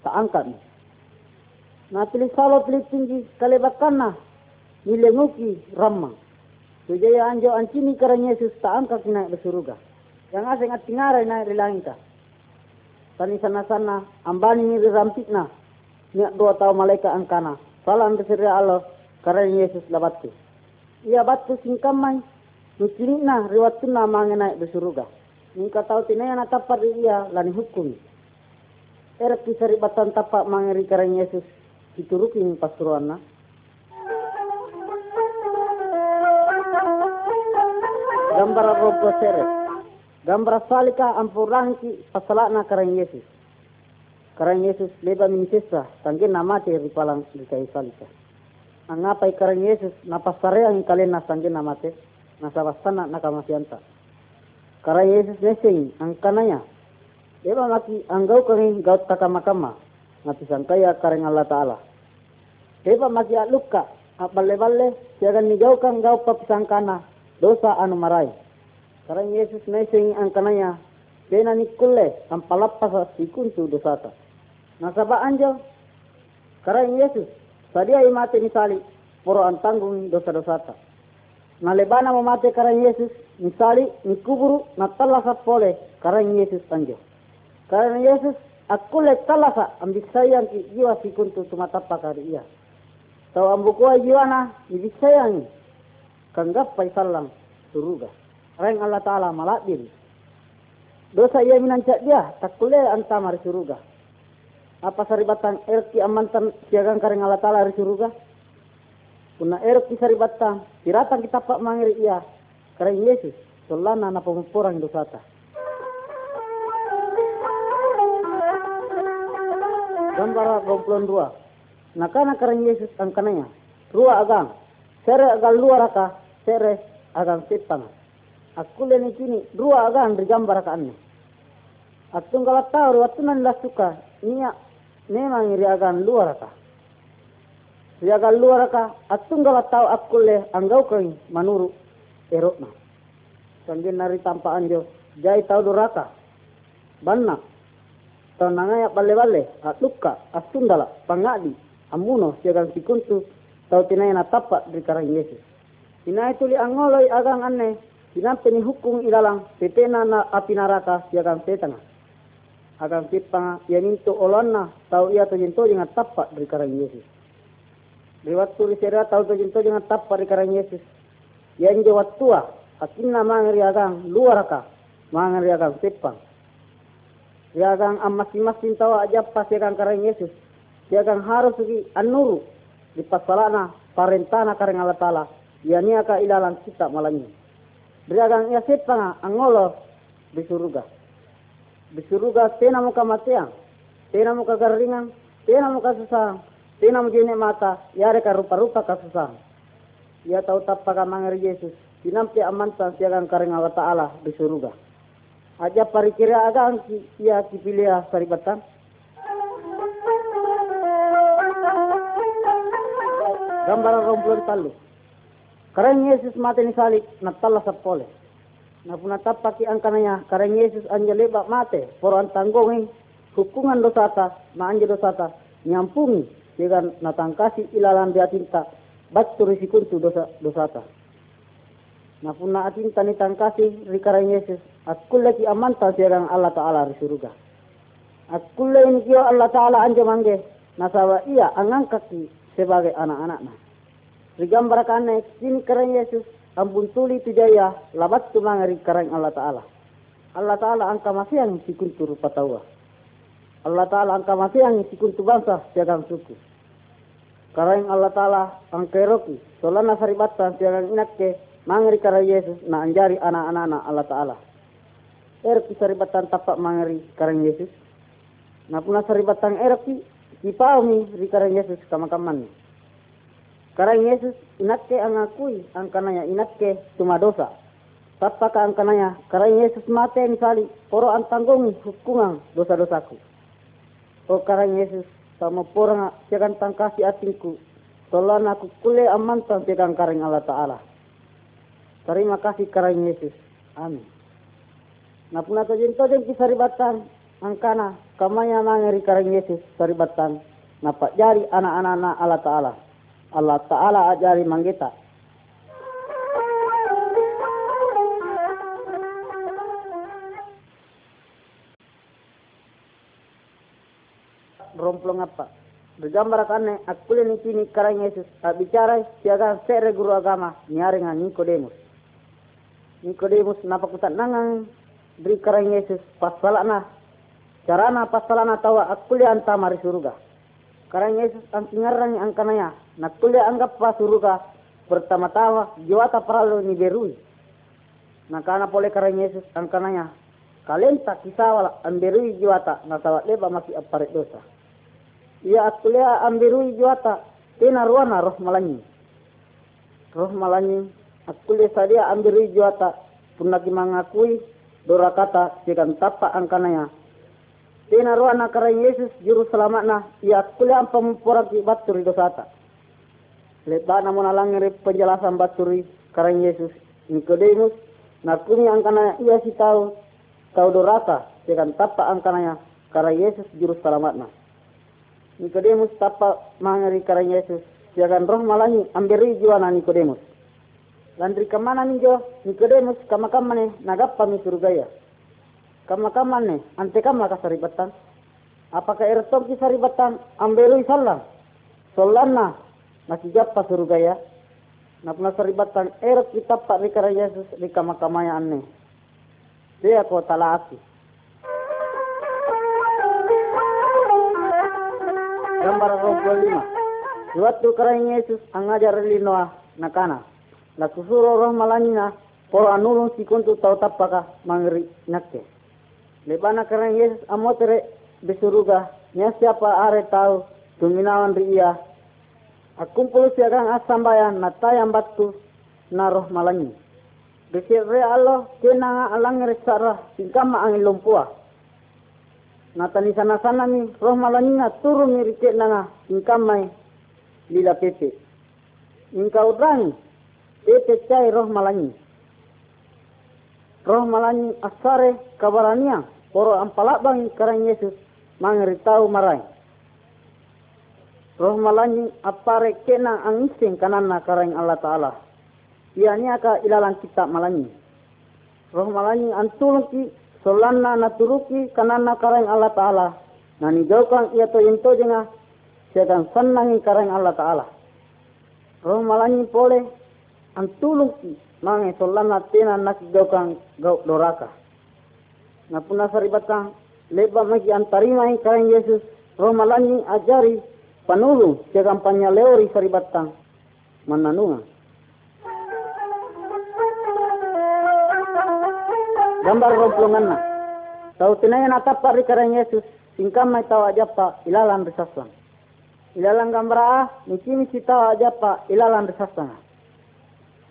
angkat. Na pilih salo pilih tinggi kalebakan na nilenguki ramang. Sujaya anjo ancini karang Yesus angkat naik bersuruga. Yang asing at tingaray na rilangin Tani sana-sana ambani ni rampik na. Niya dua tao malaika angkana. Salam bersiri Allah karang Yesus labatu. Ia batu singkamay. Nucini na riwatu na mangenai bersuruga. Nika tahu tinaya na tapat iya lani hukum. erek kisari batan tapak mangeri karang Yesus diturukin pasturuanna. Gambar robo seret. Gambar salika ampurangki pasalakna karang Yesus. Karang Yesus leba minisesa tanggen namate ripalang di kai salika. Angapai karang Yesus napasarea ang kalen nasanggen namate nasabastana nakamasianta. Karang Yesus nesing ang kanaya. Leba maki anggau kami gaut takama-kama ngati sangkaya karang Allah Ta'ala. Leba maki aluka aballe-balle siagan nigaukan gau papisangkana dosa anu marai. Karang Yesus nesing ang kanaya Pena ni kulle ang palapasa sikuntu dosata. Nasaba anjo karang Yesus sadia imate misali poro ang tanggung dosa-dosata. Nalebana mamate karang Yesus misali ni kuburu na talasa pole karang Yesus anjo. Karang Yesus akule talasa ambisayang ki jiwa sikuntu tumatapa kari iya. Tau ambukua jiwana ibisayang kanggap paisalang suruga. Reng Allah Ta'ala malak diri. Dosa ia minancak dia, tak kule anta mari suruga. Apa saribatan erki amantan siagang kareng Allah Ta'ala hari suruga? Kuna erki saribatan, tiratan kita pak mangiri ia, kareng Yesus, solana na pemupurang dosata. Gambar 22. Nakana kareng Yesus ang kananya. Rua agang. Sere agang luar aka, sere agang sipang. Aku ni kini dua agang digambar ka anne. Atun kalau tahu waktu nan suka niya memang iri agan luar ka. Iri agan luar ka atun tahu aku le anggau kau manuru erokna. Sanggin nari tanpa anjo jai tahu duraka. Banna. Tau nangaya bale-bale atuka asundala pangadi amuno siagang sikuntu tau tinay na tapak di karang Yesus. Tinay tuli angoloi agang anne Sinampe ni hukum ilalang petena na api naraka siagang petana. Agang pipanga yaninto olonna tau ia to jinto dengan tapak dari karang Yesus. Di waktu risera tau to jinto dengan tapak dari karang Yesus. Yang je waktua akinna mangeri agang luar ka mangeri agang pipang. Siagang masing-masing aja pas siagang karang Yesus. Siagang harus sugi anuru di pasalana parentana karang Allah Ta'ala. Yani aka ilalang kita malangi. Beragang ia sepanga angolo. Di surga tena muka matiang, tena muka garingan, tena muka susah, tena mujine mata, yare ka rupa-rupa ka susah. Ia tahu tapaka mangari Yesus, sinampi amanta siagang karing Allah Ta'ala di surga. Aja parikira agang ia kipilia saribatan. Gambar romplon talu. Karang Yesus mati ni salik natala sa pole. Na ang kananya, karang Yesus anjali ba mate, poro ang tanggongin, hukungan dosata, na anja dosata, nyampungi, dengan natangkasi ilalan dia tinta, batu risikuntu dosa dosata. Na puna atinta ni tangkasi ri karang Yesus, at kullaki amanta siyagang Allah Ta'ala ri surga. At kullay ni Allah Ta'ala anja mangge, nasawa iya ang angkaki sebagai anak-anaknya. Kana kini karang Yesus ampun tuli tujaya labat tumangari karang Allah Ta'ala. Allah Ta'ala angka masih yang sikuntur patawa. Allah Ta'ala angka masih yang sikuntur bangsa siagang suku. Karang Allah Ta'ala angka roki. Solana saribata siagang inakke mangari karang Yesus na anjari anak-anak Allah Ta'ala. Erki saribatan tapak mangari karang Yesus. Na puna saribatan erki kipaumi ri karang Yesus kamakaman. Karang Yesus inatke ang akui ang kananya inatke cuma dosa. Tapaka ang kananya karang Yesus mate misali poro ang tanggung hukungan dosa-dosaku. O karang Yesus sama porang siakan tangkasi atinku. Tolan aku kule amantan siakan karang Allah Ta'ala. Terima kasih karang Yesus. Amin. Napuna tojin tojin kisaribatan ang kana kamaya mangeri karang Yesus saribatan napak jari anak-anak Allah Ta'ala. Allah Ta'ala ajari manggita. Romplong apa? Bergambar kane akule ni kini karang Yesus bicara siaga sere guru agama nyaringan Nikodemus. Nikodemus napa kutat nangang beri karang Yesus pas salakna Carana pasalana tawa akulia anta mari suruga. Karena Yesus ang tingarang kanaya. Nakulia anggap pa suruga. Pertama-tama jiwata paralo ni berui. Nakana pole karena Yesus ang kanaya. Kalenta kisawala ang berui jiwata. Natawa leba maki aparit dosa. Ia akulia ang berui jiwata. Tina ruana roh malanyi. Roh malanyi. Akulia sadia ang berui jiwata. Punagi mangakui. Dora kata. Sikan tapa ang kanaya Tina ruan na karang Yesus juru selamat na ia kuliah pemurang ki baturi dosata. Lepa namun alang ngeri penjelasan baturi karang Yesus. Nikodemus na kuni angkana ia si tahu tahu dorata dengan tapa angkananya karang Yesus juru selamat na. Nikodemus tapa mangeri karang Yesus. Jangan roh malani amberi jiwa na Nikodemus. Landri ke mana nih jo? Nikodemus kamakamane nagappa mi surgaya kama kamane ante kama ka saribatan apakah ertok ki saribatan amberu sallam solanna nasijappa surgaya napna saribatan erok kitab pak rikara Yesus di kama kamaya anne dia ko talaaki gambar 25 Suatu karang Yesus ang ngajar linoa nakana. Lakusuro roh malanyina poro anulong si kuntu tau tapaka mangri nakke. Lebana karena Yesus amotere besuruga nya siapa are tahu tuminawan ria akumpul siagang asambayan natayang batu naroh malangi. Besir re Allah kena alang resara singkama ang lumpua natani sana sana ni roh malangi na turu mirike nanga singkamai lila pepe. Ingkau rang pepe cai roh malangi. Roh malangi asare kabarania poro ampalabang karang Yesus mangeritau marai. Roh malanyi apare kena angising kanana karang Allah Ta'ala. Ia ka ilalang kita malanyi. Roh malanyi antuluki solana naturuki kanana karang Allah Ta'ala. Nani jaukan ia to yento jenga siagang senangi karang Allah Ta'ala. Roh malanyi pole antuluki mange solana tena naki jaukan gau doraka na puna saribata leba magi antarima hi karang Yesus roh malani ajari panulu ke kampanya leori saribata mananunga. Gambar romplongan na tau tinaya natapa ri karang Yesus. Singkam mai tau ajapa ilalan risasan ilalan gambar ah niki misi tau ajapa ilalan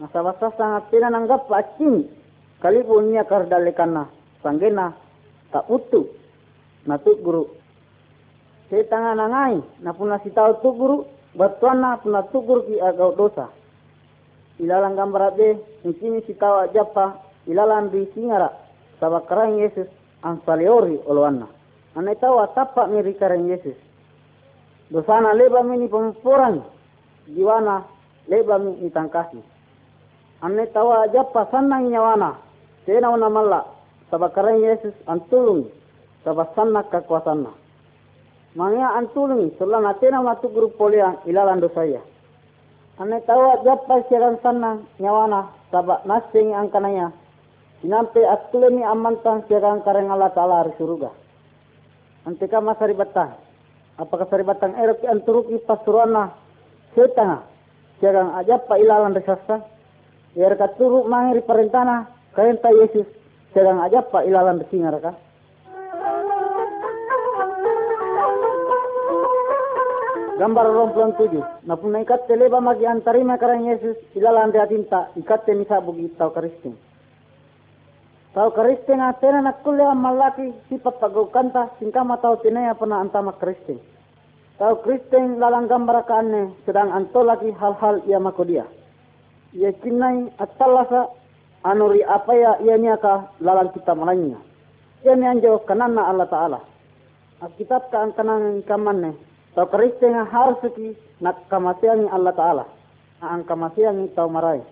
Nasa basa sangat tinananggap acing kalipun niya kardalekan na sanggena tak utu na tu guru se tangan nangai na puna si tau tu guru. Batuana puna tu guru ki agau dosa. Ilalang gambar de sini si tau ajapa ilalang di singara saba karang Yesus ang saleori oloana anai tau atapa miri karang Yesus. Dosana leba mini pempuran jiwana leba mini tangkasi anai tau ajapa sanang nyawana tena una malla sabakaran Yesus antulung. Sabasanna kekuasanna. Mangya antulung sulang atena matu grup polia ilalan dosaya. Ane tawa japa siaran sana nyawana sabak nasing angkananya. Sinampe atulemi amantan siaran kareng Allah Ta'ala suruga. Antika masaribatan. Apakah saribatan erok anturuki pasurana setanga. Siaran ajapa ilalan desasa. Biar katuru mangiri perintana karenta Yesus sedang aja pak ilalan besi ngaraka. Gambar romplon tujuh. Na pun ikat teleba magi antari makarang Yesus ilalan dia tinta ikat temisa bugi tau karisting. Tau karisting atena nak kuliah malaki sifat pagau kanta singkama tau tinaya pernah antama karisting. Tau Kristen lalang gambar kaanne sedang antolaki hal-hal ia mako dia. Ia kinai atalasa anuri apa ya ia ka lalang kita malanya ia ni anjo kanana Allah Ta'ala Alkitab ka ang kanang kamanne tau kariste nga harus ki nak kamasiang Allah Ta'ala. Ang kamasiang tau marai.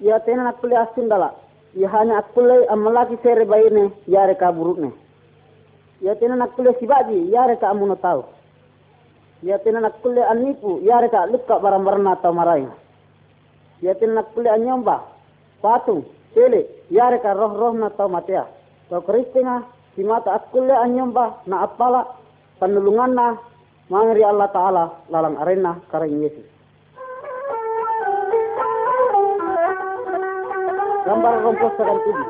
Ia tena nak kuliah dala. Ia hanya akulai amalaki sere bayine yare ka burukne ia tena nak kuliah sibaji yare ka amuno tau. Ia tena nak kuliah anipu yare ka luka barang-barang tau marai. Ia tena nak kuliah nyomba patung tele yare ka roh roh na tau matea tau kristinga si mata akulle anyomba na apala panulungan na mangri Allah Ta'ala lalang arena karang Yesus. Gambar rompos sakan tubi.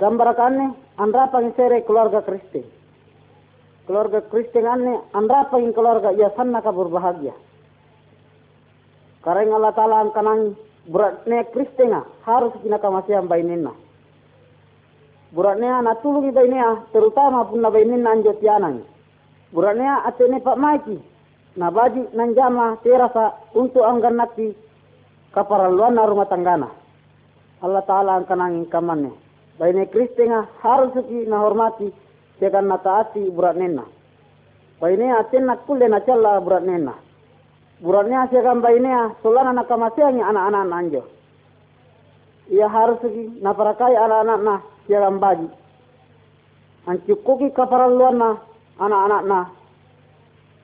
Gambar kane andra sere keluarga Kristen. Keluarga Kristen ane andra pangin keluarga ia sanna ka berbahagia. Karena Allah Ta'ala angkanang buratnya Kristen harus kina kamasiam bainena. Buratnya tulungi bainena terutama pun na bainena anjo Buratnya atene Pak Maiki na baji nanjama terasa untuk anggan kaparaluan na rumah tanggana. Allah Ta'ala ang kanangin kamannya. Baine Kristinga harus suki na hormati sekan na taati burat nena. Baine atin na kulle na challa burat nena. Buratnya sekan baine solana na kamasiangi anak-anak nanjo. Ia harus suki na parakai anak-anak na sekan baji. Ancukuki kaparaluan na anak-anak na.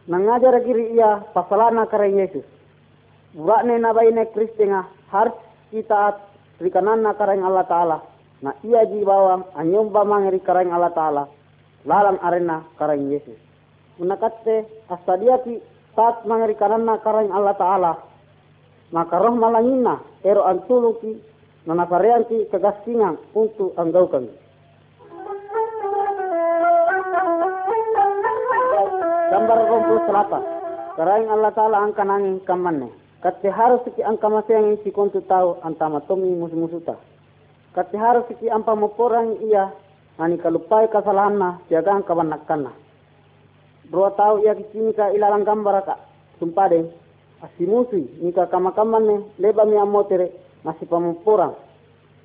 Nangajar kiri ia pasalana kare Yesus. Burat nena baine Kristinga harus kita rikananna karang Allah Ta'ala. Na iya ji bawang anyomba mangri karang Allah Ta'ala. Lalang arena karang Yesus. Munakatte astadiati saat mangri kananna karang Allah Ta'ala. Maka roh malangina ero antuluki nanaparianti kegastingan untuk anggaukan. Gambar selatan. Karang Allah Ta'ala angkanangin kamanne. Kati harus siki angka yang si kontu tahu antama tomi musuh-musuh ta. Kati harus siki ampa moporang iya ani kalupai kesalahan na siaga angka banakkan Bro tahu ia kini ka ilalang gambar sumpade asimusi nika kama-kaman ne leba mi amotere masih.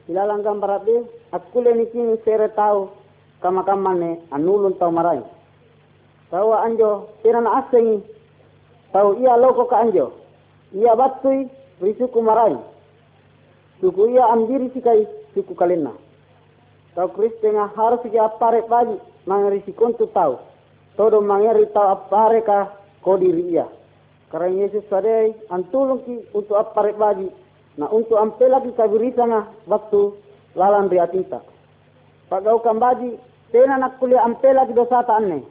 Ilalang gambar be akule ni kini sere tahu kama-kaman ne anulun tau marai. Tahu anjo tirana asengi tahu ia loko ka anjo. Ia battui risuku marai. Suku ia ambiri sikai suku kalena tau kristenga harus ia apare bagi mangeri sikontu tau. Todo mangeri tau apare ka kodiri ia. Karena Yesus sadai antulung ki untuk apare bagi. Na untuk ampela ki kabirisanga waktu lalan riatinta pagau kambagi tena nak kuliah ampela ki dosa ta anne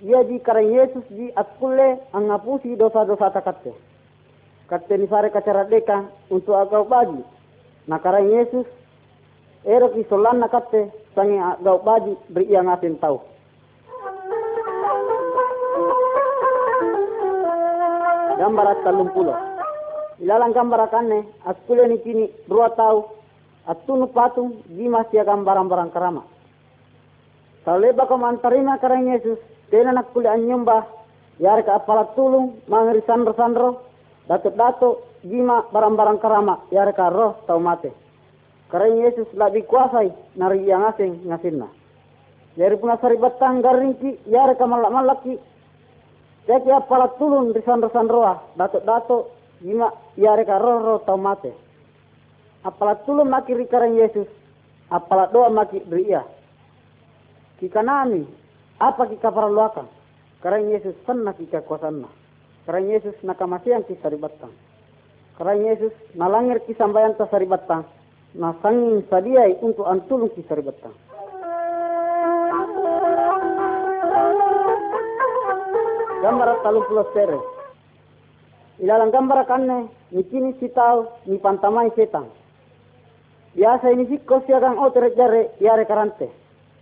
ia di karena Yesus di akulle angapusi dosa-dosa takatte kateni fare kacara deka untuk agau bagi. Nakarang Yesus ero ki solan nakatte sangi agau bagi beri yang asin tahu gambar talung pulo. Ilalang gambar akanne askule ni kini dua tahu atunu patung jima sia gambaran barang karama Saleba ko mantarina karang Yesus tena nakuli anyumba yar ka apala tulung mangri sandro sandro dato-dato jima barang-barang kerama ya reka roh tau mate. Karena Yesus lebih kuasai nari yang asing ngasinna. Jadi puna sari batang garingki ya reka malak-malaki. Jadi apalah tulun risan-risan dato-dato jima ya reka roh roh tau mate. Apalah tulun maki rikarang Yesus. Apalah doa maki. Kika apa kika paraluakan. Karena Yesus senna kika kuasanna. Karena Yesus nakamasian ki saribatang. Karena Yesus nalangir ki sambayan ta saribatang. Na sangin sadiai untuk antulung ki saribatang. Gambar talung pulau sere. Ilalang gambar kanne, ni kini sitau, ni pantamai setan. Biasa ini sikko siagang otere jare, karante.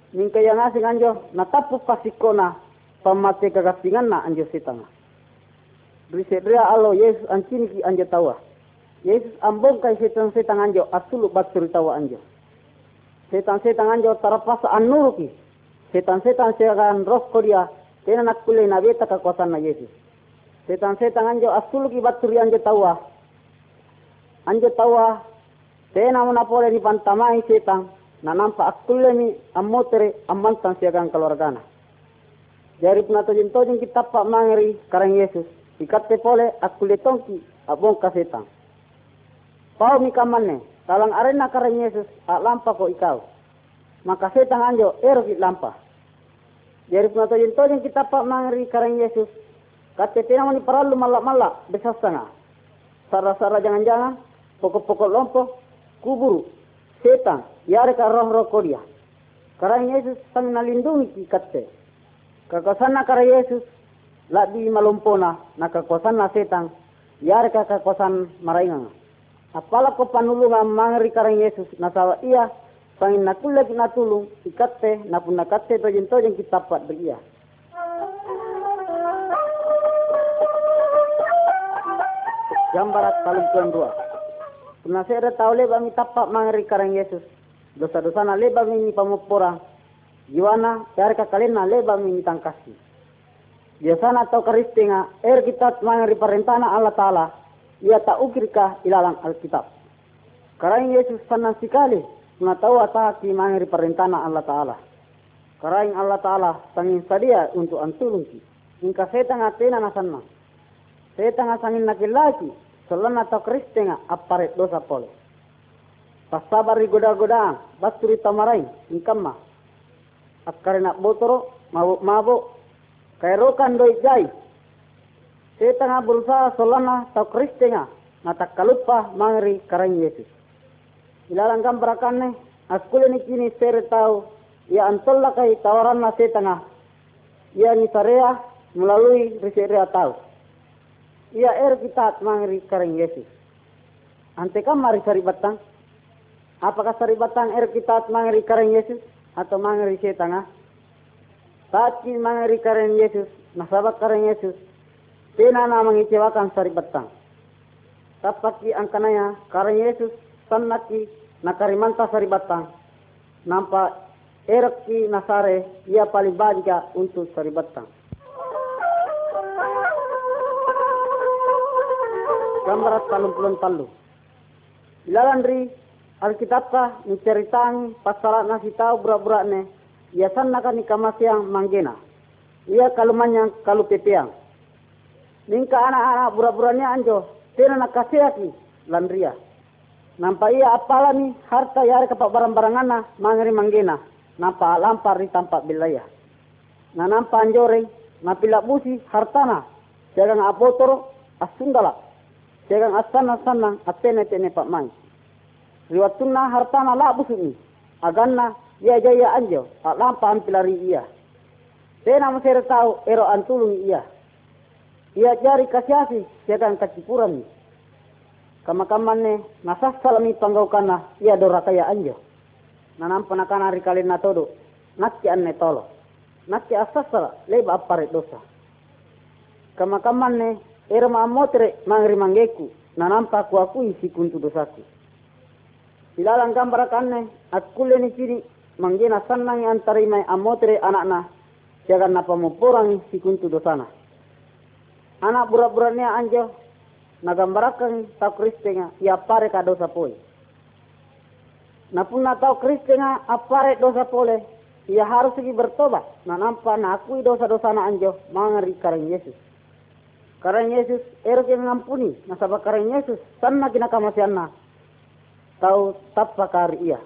Mingka yang asing anjo, natapu pasikona, pamate kagatingan na anjo setanga. Risedria alo Yesus ancini ki anja tawa. Yesus ambong kai setan-setan anjo asulu batsuri tawa anjo. Setan-setan anjo tarapasa anuru ki. Setan-setan seakan roh kodia tena nak kule na beta kekuasaan na Yesus. Setan-setan anjo asulu ki anjo tawa. Anjo tawa tena pole ni pantamai setan na nampak akulle ni ammotere ammantan siakan keluargana. Dari penatojin-tojin kita pak mangeri karang Yesus ikatte pole akule tongki abong kasetang. Pau mi kamane, talang arena kareng Yesus a lampa ko ikaw. Maka setang anjo ero ki lampa. Jadi pun yin tojin kita pak mangri kareng Yesus. Kate tena mani paralu malak-malak besasanga. Sara-sara jangan-jangan, pokok-pokok lompo, kuburu, setan, yare ka roh-roh kodia. Karena Yesus sang nalindungi ki katte. Kakosana kara Yesus labi malumpona na kakosana setang yar ka kakosan marainga. Apala ko panulungan mangri karang Yesus nasawa iya sangin nakulek natulung ikatte napun nakatte tojeng tojeng kitapat beria. Gambarat kalumpuan dua. Penasera tahu leba mi tapak mangri karang Yesus. Dosa-dosa na leba mi pamupura. Jiwana ka kalena leba mi tangkasi. Biasana atau karistinga er kita mangri perintana Allah Ta'ala. Ia tak ukirka ilalang Alkitab. Karang Yesus sanang sekali mengetahui ataki mangri perintana Allah Ta'ala. Karang Allah Ta'ala sangin sadia untuk antulungki. Ingka setan atena nasanna. Setan asangin laki-laki Solana atau Kristenga apare dosa pole. Pasabar goda-goda, basturi tamarai, ingkamma. Akarena botoro, mabuk mabuk, kairokan doi jai. Setengah berusaha solana atau Kristenga, nata kalupa mangri karang Yesus. Ilalang kamparakanne, askule ni kini sere tau, ia antolla kai tawaran na setengah. Ia ni sarea melalui riserea tau. Ia er kita mangri kareng Yesus. Ante kam mari sari batang? Apakah sari batang er kita mangri kareng Yesus atau mangri setengah? Saat kita mangri kareng Yesus, nasabak kareng Yesus, tena na mengecewakan sari batang. Tapaki angkanaya kareng Yesus sanaki nakarimanta sari batang. Nampak erki nasare ia paling bahagia untuk sari batang. Gambarat talung pulon talu. Ilalandri Alkitab ka menceritakan pasalat nasi tahu burak-burak ne. Ia sana kan yang manggena. Ia kalumanya kalu pepeang. Ningka anak-anak burak-buraknya anjo. Tena landria. Nampak ia apalah ni harta yare kapak barang-barang ana mangeri manggena. Nampak lampar di tampak bilaya. Na nampak anjore, na pilak busi hartana. Jangan apotoro asundala Jangan asana sana atene tene pak mai. Riwatuna hartana la busuni. Aganna ya jaya anjo. Pak lampa ampilari iya. Tena masere tahu ero antulung iya. Ia jari kasiasi jangan kacipuran. Kama-kamane nasas salami panggau kana ia dora kaya anjo. Nanam panakana rikalin todo. Nakki anne tolo. Nakki asasala leba apare dosa. Kama-kamane Era maamotre mangri mangeku na nampa ku aku isi kuntu dosaku. Ilalang gambar kanne akule ni ciri manggena sannang antari mai amotre anakna jangan napa porang si kuntu dosana. Anak burak-buraknya anjo na gambarakan tau kristenga ia pare ka dosa poi. Na pun na tau kristenga apare dosa pole ia harus lagi bertobat na nampa na akui dosa-dosa na anjo mangari karang Yesus. Karena Yesus ero yang ngampuni nasabah karena Yesus sanna kina kamasianna tahu tappa kari iya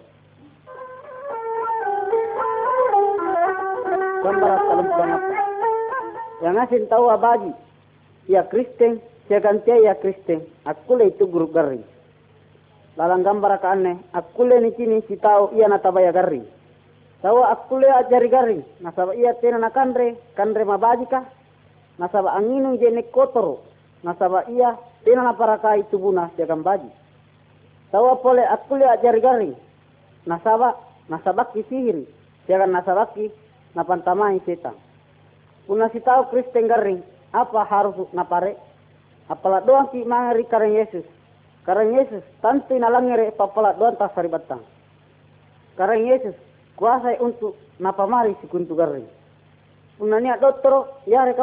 gambar kalem banget yang asin tahu abagi ya Kristen saya ganti ya Kristen. Aku le itu guru gari. Lalang gambar aneh aku le ni si tahu iya natabaya gari. Tahu aku le ajari gari. Nasabah iya tena nakandre kandre mabaji kah nasaba anginu jene kotoro nasaba iya tina na parakai tubuna jagan baji tawa pole akule ajari garing nasaba nasabaki sihiri. Jagan nasabaki napantamai setan. Puna si tahu Kristen garing apa harus napare? Apala doang ki mangari kareng Yesus. Kareng Yesus tanti nalangere papala doang tas batang. Kareng Yesus kuasa untuk napamari si kuntu garing unania dottoro yare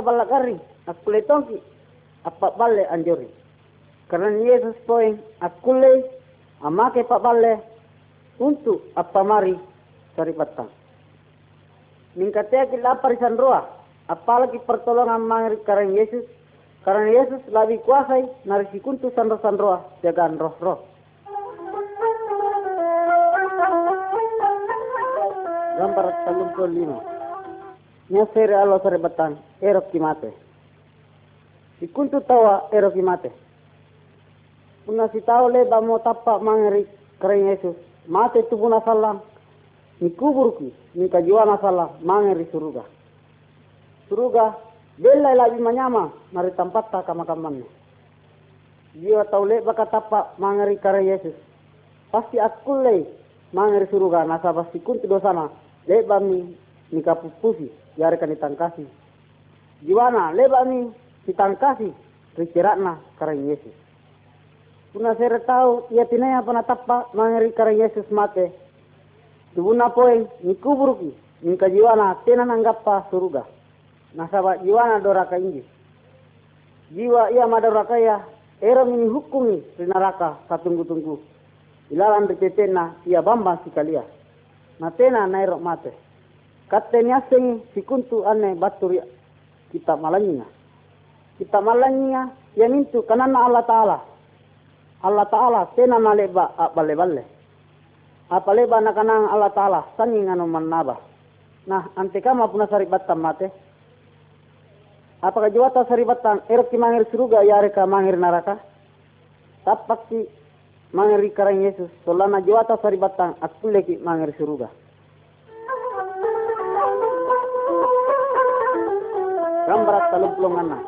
tonki apa balle anjori karena Yesus poin akule amake pak balle untuk apa mari cari patang ningkatea kita parisan roa apalagi pertolongan mangri karena Yesus karena Yesus lebih kuasai narisi kuntu sandro-sandroa jagaan roh-roh. Gambar talung lima nya sere alo sere batang erok kimate. Ikuntu tawa erok kimate. Una si tahu le bamo tappa mangeri keren Yesus mate tu puna salam. Ni kuburki ni kajiwana salah mangeri suruga. Suruga bela lagi manyama mari tempat tak kamakamannya. Jiwa taule baka tapa mangeri kare Yesus pasti aku lei mangeri suruga nasa pasti kunti dosana. Leba mi ni kapupusi yare kan ditangkasi jiwana leba mi ditangkasi rikiratna kare Yesus Puna sere tahu ia tinaya pana tappa mangeri kare Yesus mate. Tubuna poe ni kuburuki ni kajiwana tena nanggappa suruga. Nasaba jiwana doraka inji. Jiwa ia madoraka ya era mini hukumi rinaraka satunggu-tunggu. Ilalan ritetena ia bamba sikalia. Na tena nairo mate. Katenya sing sikuntu ane baturi kita malanya. Kita malanya ya mintu kanana Allah Ta'ala Allah Ta'ala tena na leba bale bale. Apa leba na kanang Allah Ta'ala sanging anu manaba. Nah, ante kama puna saribatan mate. Apakah juata saribatan erok mangir suruga yare ka mangir naraka? Tapak si mangir karang Yesus. Solana juata saribatan akule ki mangir suruga. Gambarat taluplongan na.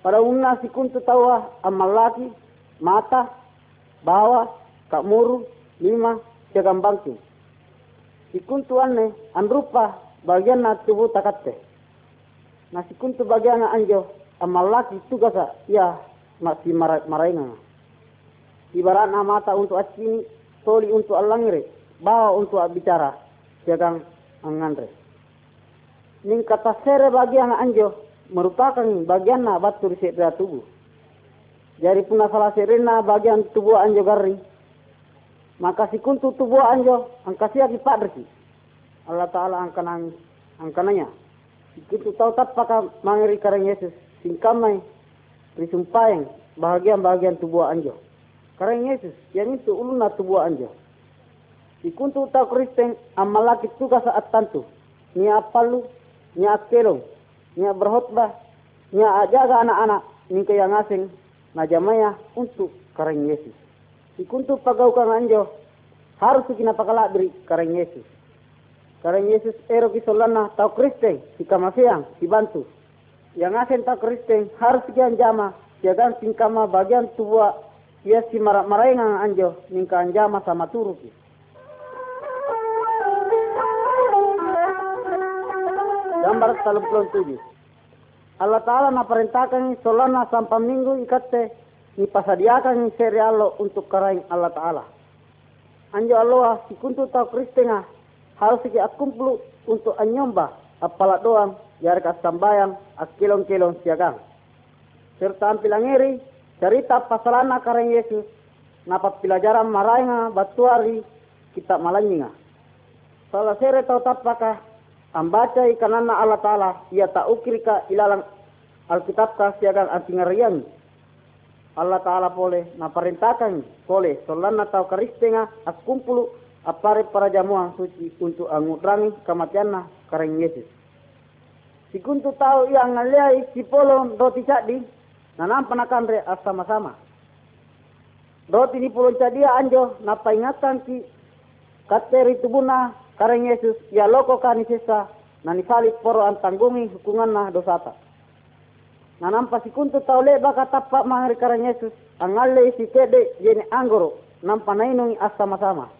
Pada unna si kuntu tawa amal lagi mata, bawah, kak muru, lima, jagan bangking. Sikuntu anne, anrupa bagian na tubuh takatte. Na sikuntu bagian na anjo, amal laki tugasa, ya, masih marainga. Ibarat na mata untuk acini, toli untuk alangire, bawa untuk bicara, jagang angandre. Ning kata sere bagian anjo, merupakan bagian na batu riset tubuh jadi puna salah serena bagian tubuh anjo gari. Maka si kuntu tubuh anjo angkasia di padresi. Allah Ta'ala angkanang angkananya. Kuntu tahu tak pakai mangiri karang Yesus. Singkamai risumpayang bahagian-bahagian tubuh anjo. Karang Yesus yang itu uluna tubuh anjo. Si kuntu tahu Kristen amalaki tugas saat tantu. Nia palu, nia kelong, nia berhotbah, nia jaga anak-anak, ni yang asing najamaya untuk karang Yesus. Ikuntu pagau kang anjo harus kina pakalabri karang Yesus. Karang Yesus ero kisolana tau Kristen si kamasiang si bantu. Yang asen tau Kristen harus kian jama jagan tingkama bagian tua ia si marak maraingang anjo ningka anjama sama turuki. Gambar tujuh. Allah Ta'ala na perintahkan solana sampai minggu ikatte ni pasadiakan serialo untuk karain Allah Ta'ala. Anjo Allah si kuntu tau kristenga harus si akumpulu untuk anyomba apala doang yar sambayang akilong-kilong siagang. Serta ampilang iri cerita pasalana karain Yesus napa pelajaran marainga batuari kita malanyinga. Salah sere tau tapakah ambaca ikanana Allah Ta'ala ia tak ukirika ilalang Alkitab kasiagan antingarian Allah Ta'ala boleh naparintahkan boleh solana tau karistenga akumpulu apare para jamuang suci untuk angutrangi kematianna kareng Yesus. Si kuntu tahu yang ngaliai si polong roti cadi nanam penakan re sama-sama. Roti ni polong cadia anjo napa ingatan si kateri tubuna kareng Yesus ya loko kani sesa nani salik poro antanggungi hukuman na dosata. Na nampa si kuntu tau le baka tappa mahari kareng Yesus angalle si kede jene anggoro nampa nainungi as sama-sama.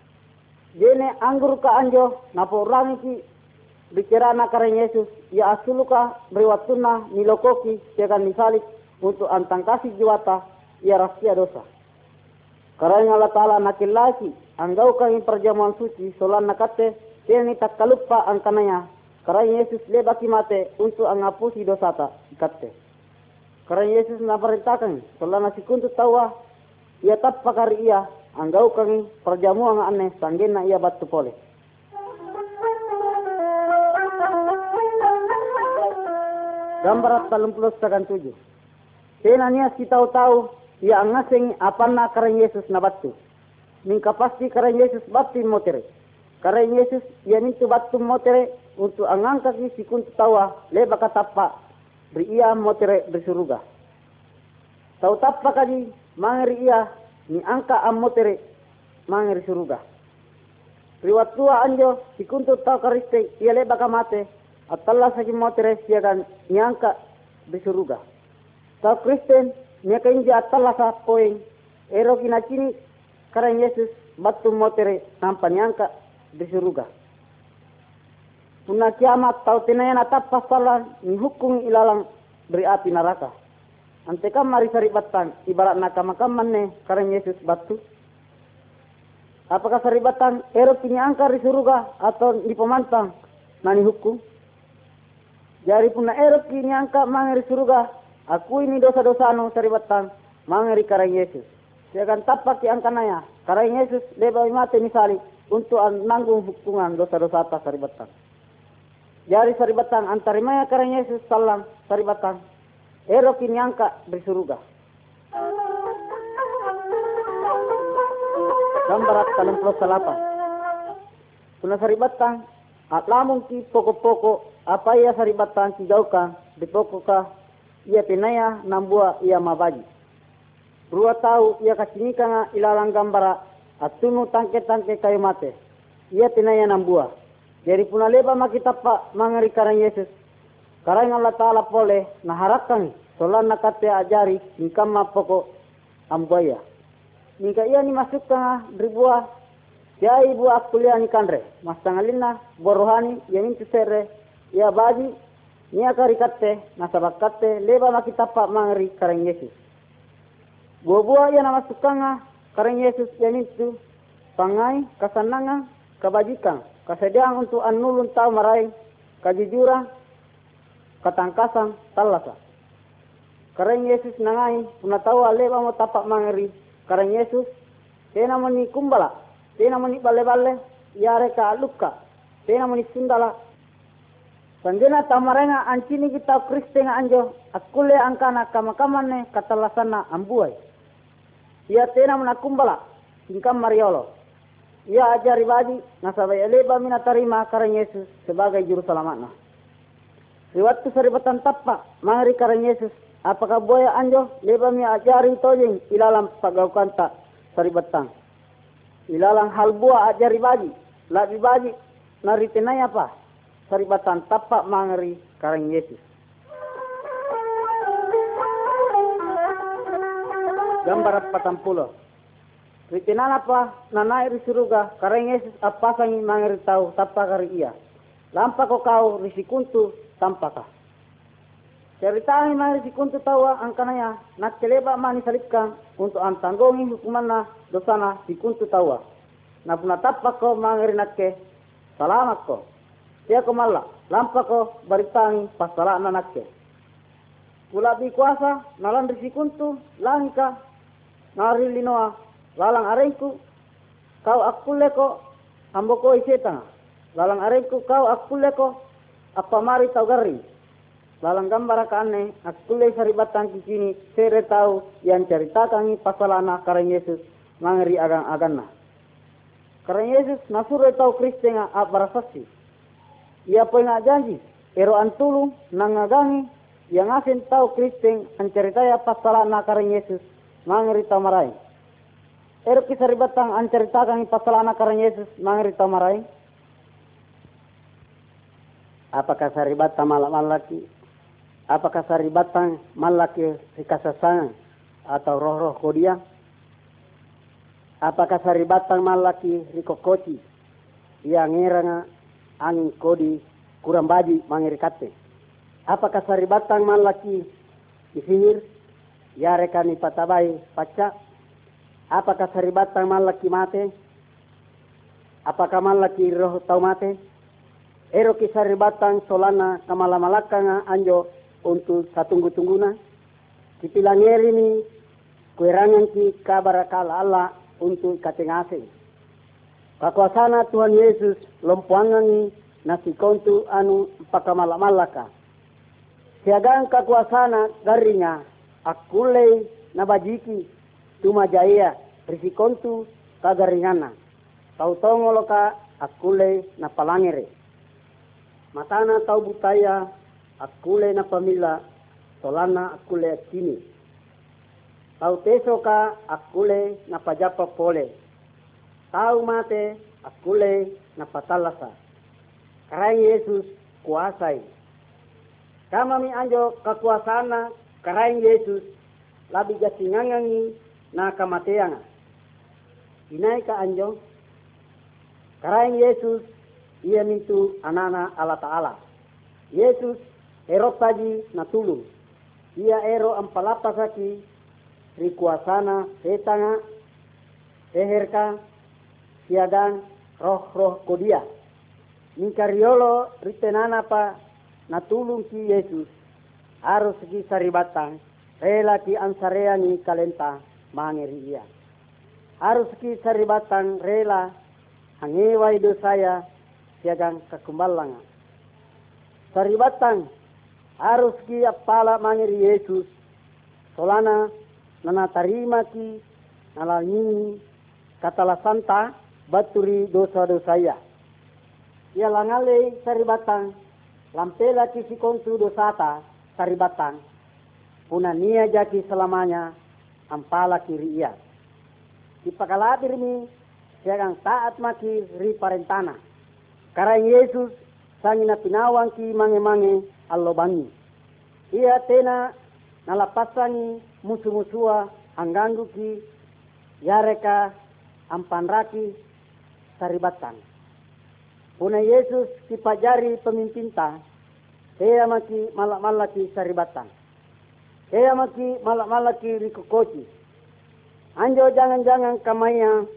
Jene angguru ka anjo napo rangi ki bicara na kareng Yesus ya asuluka briwatuna nilokoki tekan nisalik untuk antang kasih jiwata ya rahasia dosa. Karena Allah Ta'ala nakilaki anggau kami perjamuan suci solan nakate Kini tak kalupa ang kanaya. Karena Yesus lebaki mate untuk angapusi dosata ikatte. Karena Yesus naperintahkan, solana si kuntu tawa, ia tap pakari ia, anggau kami perjamuan aneh, sanggen na ia batu pole. Gambar talong puluh sekan tujuh. Senanya si tahu-tahu, ia ngasing apa na karena Yesus na batu. Ningka pasti karena Yesus batu motere. Karena Yesus yang itu batu motere untuk angangkat si kuntu tawa leba katapa ia motere bersuruga. Tahu tapa kali mangeri ia ni angka am motere mangeri suruga. riwat tua anjo sikuntu tau kariste ia leba kamate atalla saji motere siakan nyangka di surga tau Kristen mereka inji atalla sa poing ero karena Yesus batu motere tanpa nyangka di surga Puna kiamat tau tinayana tappa salah hukum ilalang beri api neraka Ante kam mari sari batang ibarat nakam ne karena Yesus batu. Apakah saribatan ero kini angkar di atau di pemantang nani hukum? Jari pun ero kini angka mangeri surga. Aku ini dosa-dosa anu saribatan mangeri karena Yesus. Saya akan tapak di angka naya. Karena Yesus leba mati misali untuk nanggung hukuman dosa-dosa atas saribatan. Jari saribatan antarimaya karena Yesus salam saribatan Ero kinyangka di surga. Gambarat kalam pulau salapan. Kuna saribatan, at lamong ki poko-poko, apa ia saribatan ki ka, di poko ka, ia pinaya nambua ia mabaji. Rua tahu ia kasinika nga ilalang gambara, at tunu tangke-tangke kayu mate. Ia pinaya nambua. Jadi puna leba makitapa mangari karang Yesus. Karang Allah Ta'ala pole naharakkan solan nakate ajari nikama poko amboya. Nika iya ni masuk tengah ribuah Jai buah kuliah ni kanre. Mas tangalina yang itu sere ya baji ni akari kate nasabakate leba makitapa mangri kareng Yesus. Buah-buah yang nama kareng Yesus yang itu pangai kasananga kebajikan kesediaan untuk anulun tahu marai kejujuran ketangkasan talasa. Karena Yesus nangai, puna tahu aleba mo tapak mangeri. Karena Yesus, tena mani kumbala, tena mani bale-bale, yare ka luka, tena mani sundala. Sanjena tamarenga ancini kita Kristen anjo, akule angkana kama-kamane katalasana ambuai. Ia tena mana kumbala, singkam mariolo. Ia ajari badi, nasabay aleba mina tarima karena Yesus sebagai juru selamatna. Riwatu saribatan tapak, mangeri karena Yesus Apakah boya anjo leba mi ajari tojeng ilalang pagawkanta saribetang. Ilalang hal buah ajari bagi. Labi bagi naritenay apa? Saribatan tapak mangeri karang Yesus. Gambar patang puluh. Ritinan apa nanai risuruga karang Yesus apa sangi mangeri tahu tapak kari iya. Lampa kau kau risikuntu tampakah. Ceritahi mari si kuntu tawa angkanaya nak keleba mani salipkan untuk antanggongi hukumanna dosana si kuntu tawa. Na puna tapak ko mangeri nakke salamat ko. Dia ko malla lampa ko baritangi pasala na nakke. Pula bi kuasa nalan si kuntu langka nari linoa lalang arengku kau akulle ko ambo ko isetanga. Lalang arengku kau akulle ko apa mari tau garing Lalang gambar kane, aku le saribatan kini sere tahu yang cerita kami pasalana karena Yesus mangeri agang agana. Karena Yesus nasur tahu Kristen abarasasi. Ia pun janji, ero antulu nangagangi yang asin tahu Kristen ya pasalana karena Yesus mangeri tamarai. Ero kisaribatan ancerita kami pasalana karena Yesus mangeri tamarai. Apakah saribata malam lagi apakah saribatan malaki rikasasan atau roh-roh kodia? Apakah saribatan malaki rikokoci yang ngeranga angin kodi kurang baji mangirikate apakah saribatan malaki isihir ya rekani patabai paca apakah saribatan malaki mate apakah malaki roh tau mate ero kisaribatan solana kamalamalakanga anjo untuk satunggu-tungguna. Kipilangeri ni kuerangan ki kabar kala Allah untuk katengase. Kakuasana Tuhan Yesus lompuangan nasi kontu anu pakamalak-malaka. Siagang kakuasana garinya akule nabajiki tuma jaya risikontu kagaringana. Tau tongoloka akule na palangere. Matana tau butaya akule na pamila solana akule kini. Tau teso ka akule na pajapa pole. Tau mate akule na patalasa. Karai Yesus kuasai. Kama mi anjo kekuasana karai Yesus labi gasingangangi na kamateanga. Inai ka anjo karai Yesus ia mintu anana Allah Ta'ala. Yesus ero tadi na tulung. Ia ero ampalapa saki rikuasana setanga seherka siagang roh-roh kodia. Nikariolo ritenana pa natulung ki Yesus rela ki ansarea ni kalenta mangeri ia. Harus ki saribatang rela hangewai dosaya siagang kekumbalanga. Harus ki apala mangeri Yesus solana nana tarima ki nalalini katala santa baturi dosa-dosa ya. Ia langale saribatang lampela kisi kontu dosata saribatang puna nia jaki selamanya ampala kiri ia. Ipakaladir mi siagang taat maki ri parentana. Karang Yesus sangina pinawang ki mange-mange allo bangi. Ia tena nalapasangi musuh-musuha angganggu ki yareka ampanraki saribatan. Puna Yesus kipajari pemimpinta, Kaya maki malak-malaki saribatan. Kaya maki malak-malaki rikukoci. Anjo jangan-jangan kamaya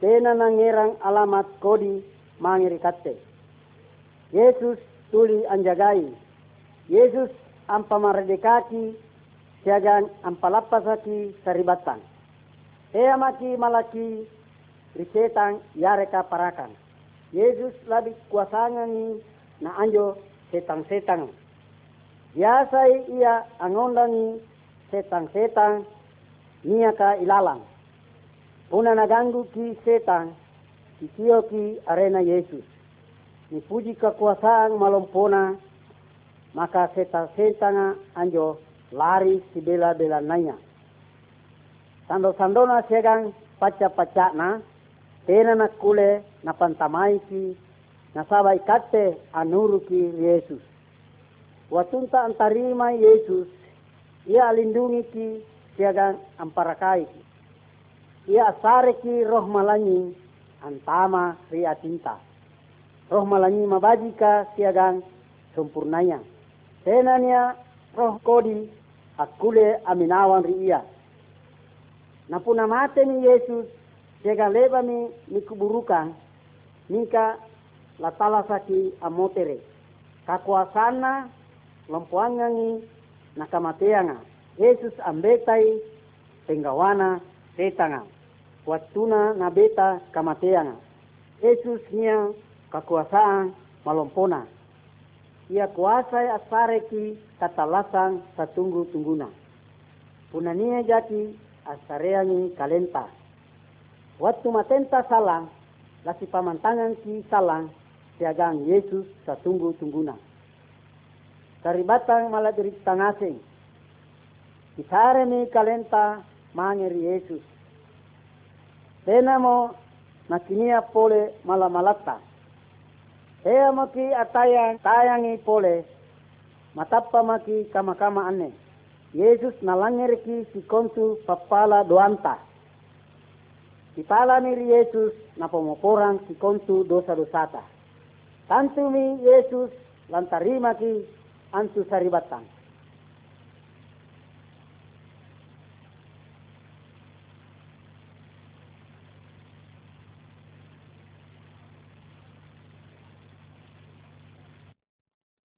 tena nangerang alamat kodi mangirikate. Yesus tuli anjagai. Yesus ampamardekaki siagan ampalapasaki saribatan. Kaya maki malaki risetang yareka parakan. Yesus labi kuasangani na anjo setang-setang. Biasa ia angondangi setang-setang niaka ilalang. Una naganggu ki setang, kikio ki arena Yesus. Nipuji kekuasaan malompona, maka setang-setang anjo lari si bela-bela nanya. Sando-sandona segang paca-paca na, tena na kule na pantamai ki, na saba ikate anuru ki Yesus. Watunta antarima Yesus, ia alindungi ki siagang amparakai ki. Ia asare ki roh malanyi antama ria tinta. Roh malanyi mabajika siagang sempurnanya. Tenanya roh kodi akule aminawan ria. Napuna mate ni Yesus siagan leba mi mi kuburukan latala saki amotere. Kakuasana lompoangangi nakamateanga. Yesus ambetai penggawana setanga watuna nabeta kamateanga. Yesus nia kakuasaan malompona. Ia kuasa asareki katalasang satunggu tungguna punania jati asareangi kalenta. Waktu matenta salang, lasi pamantangan ki salang, siagang Yesus satunggu tungguna. Karibatang malah diri tangasing. Kisare mi kalenta mangeri Yesus. Tenamo nakinia pole malah malata. Hea maki atayang tayangi pole, matapa maki kama-kama ane. Yesus nalangeri ki si kontu papala doanta. Kipala ni Yesus na pomoporang si kontu dosa-dosata. Tantu mi Yesus lantarima ki antu saribatang.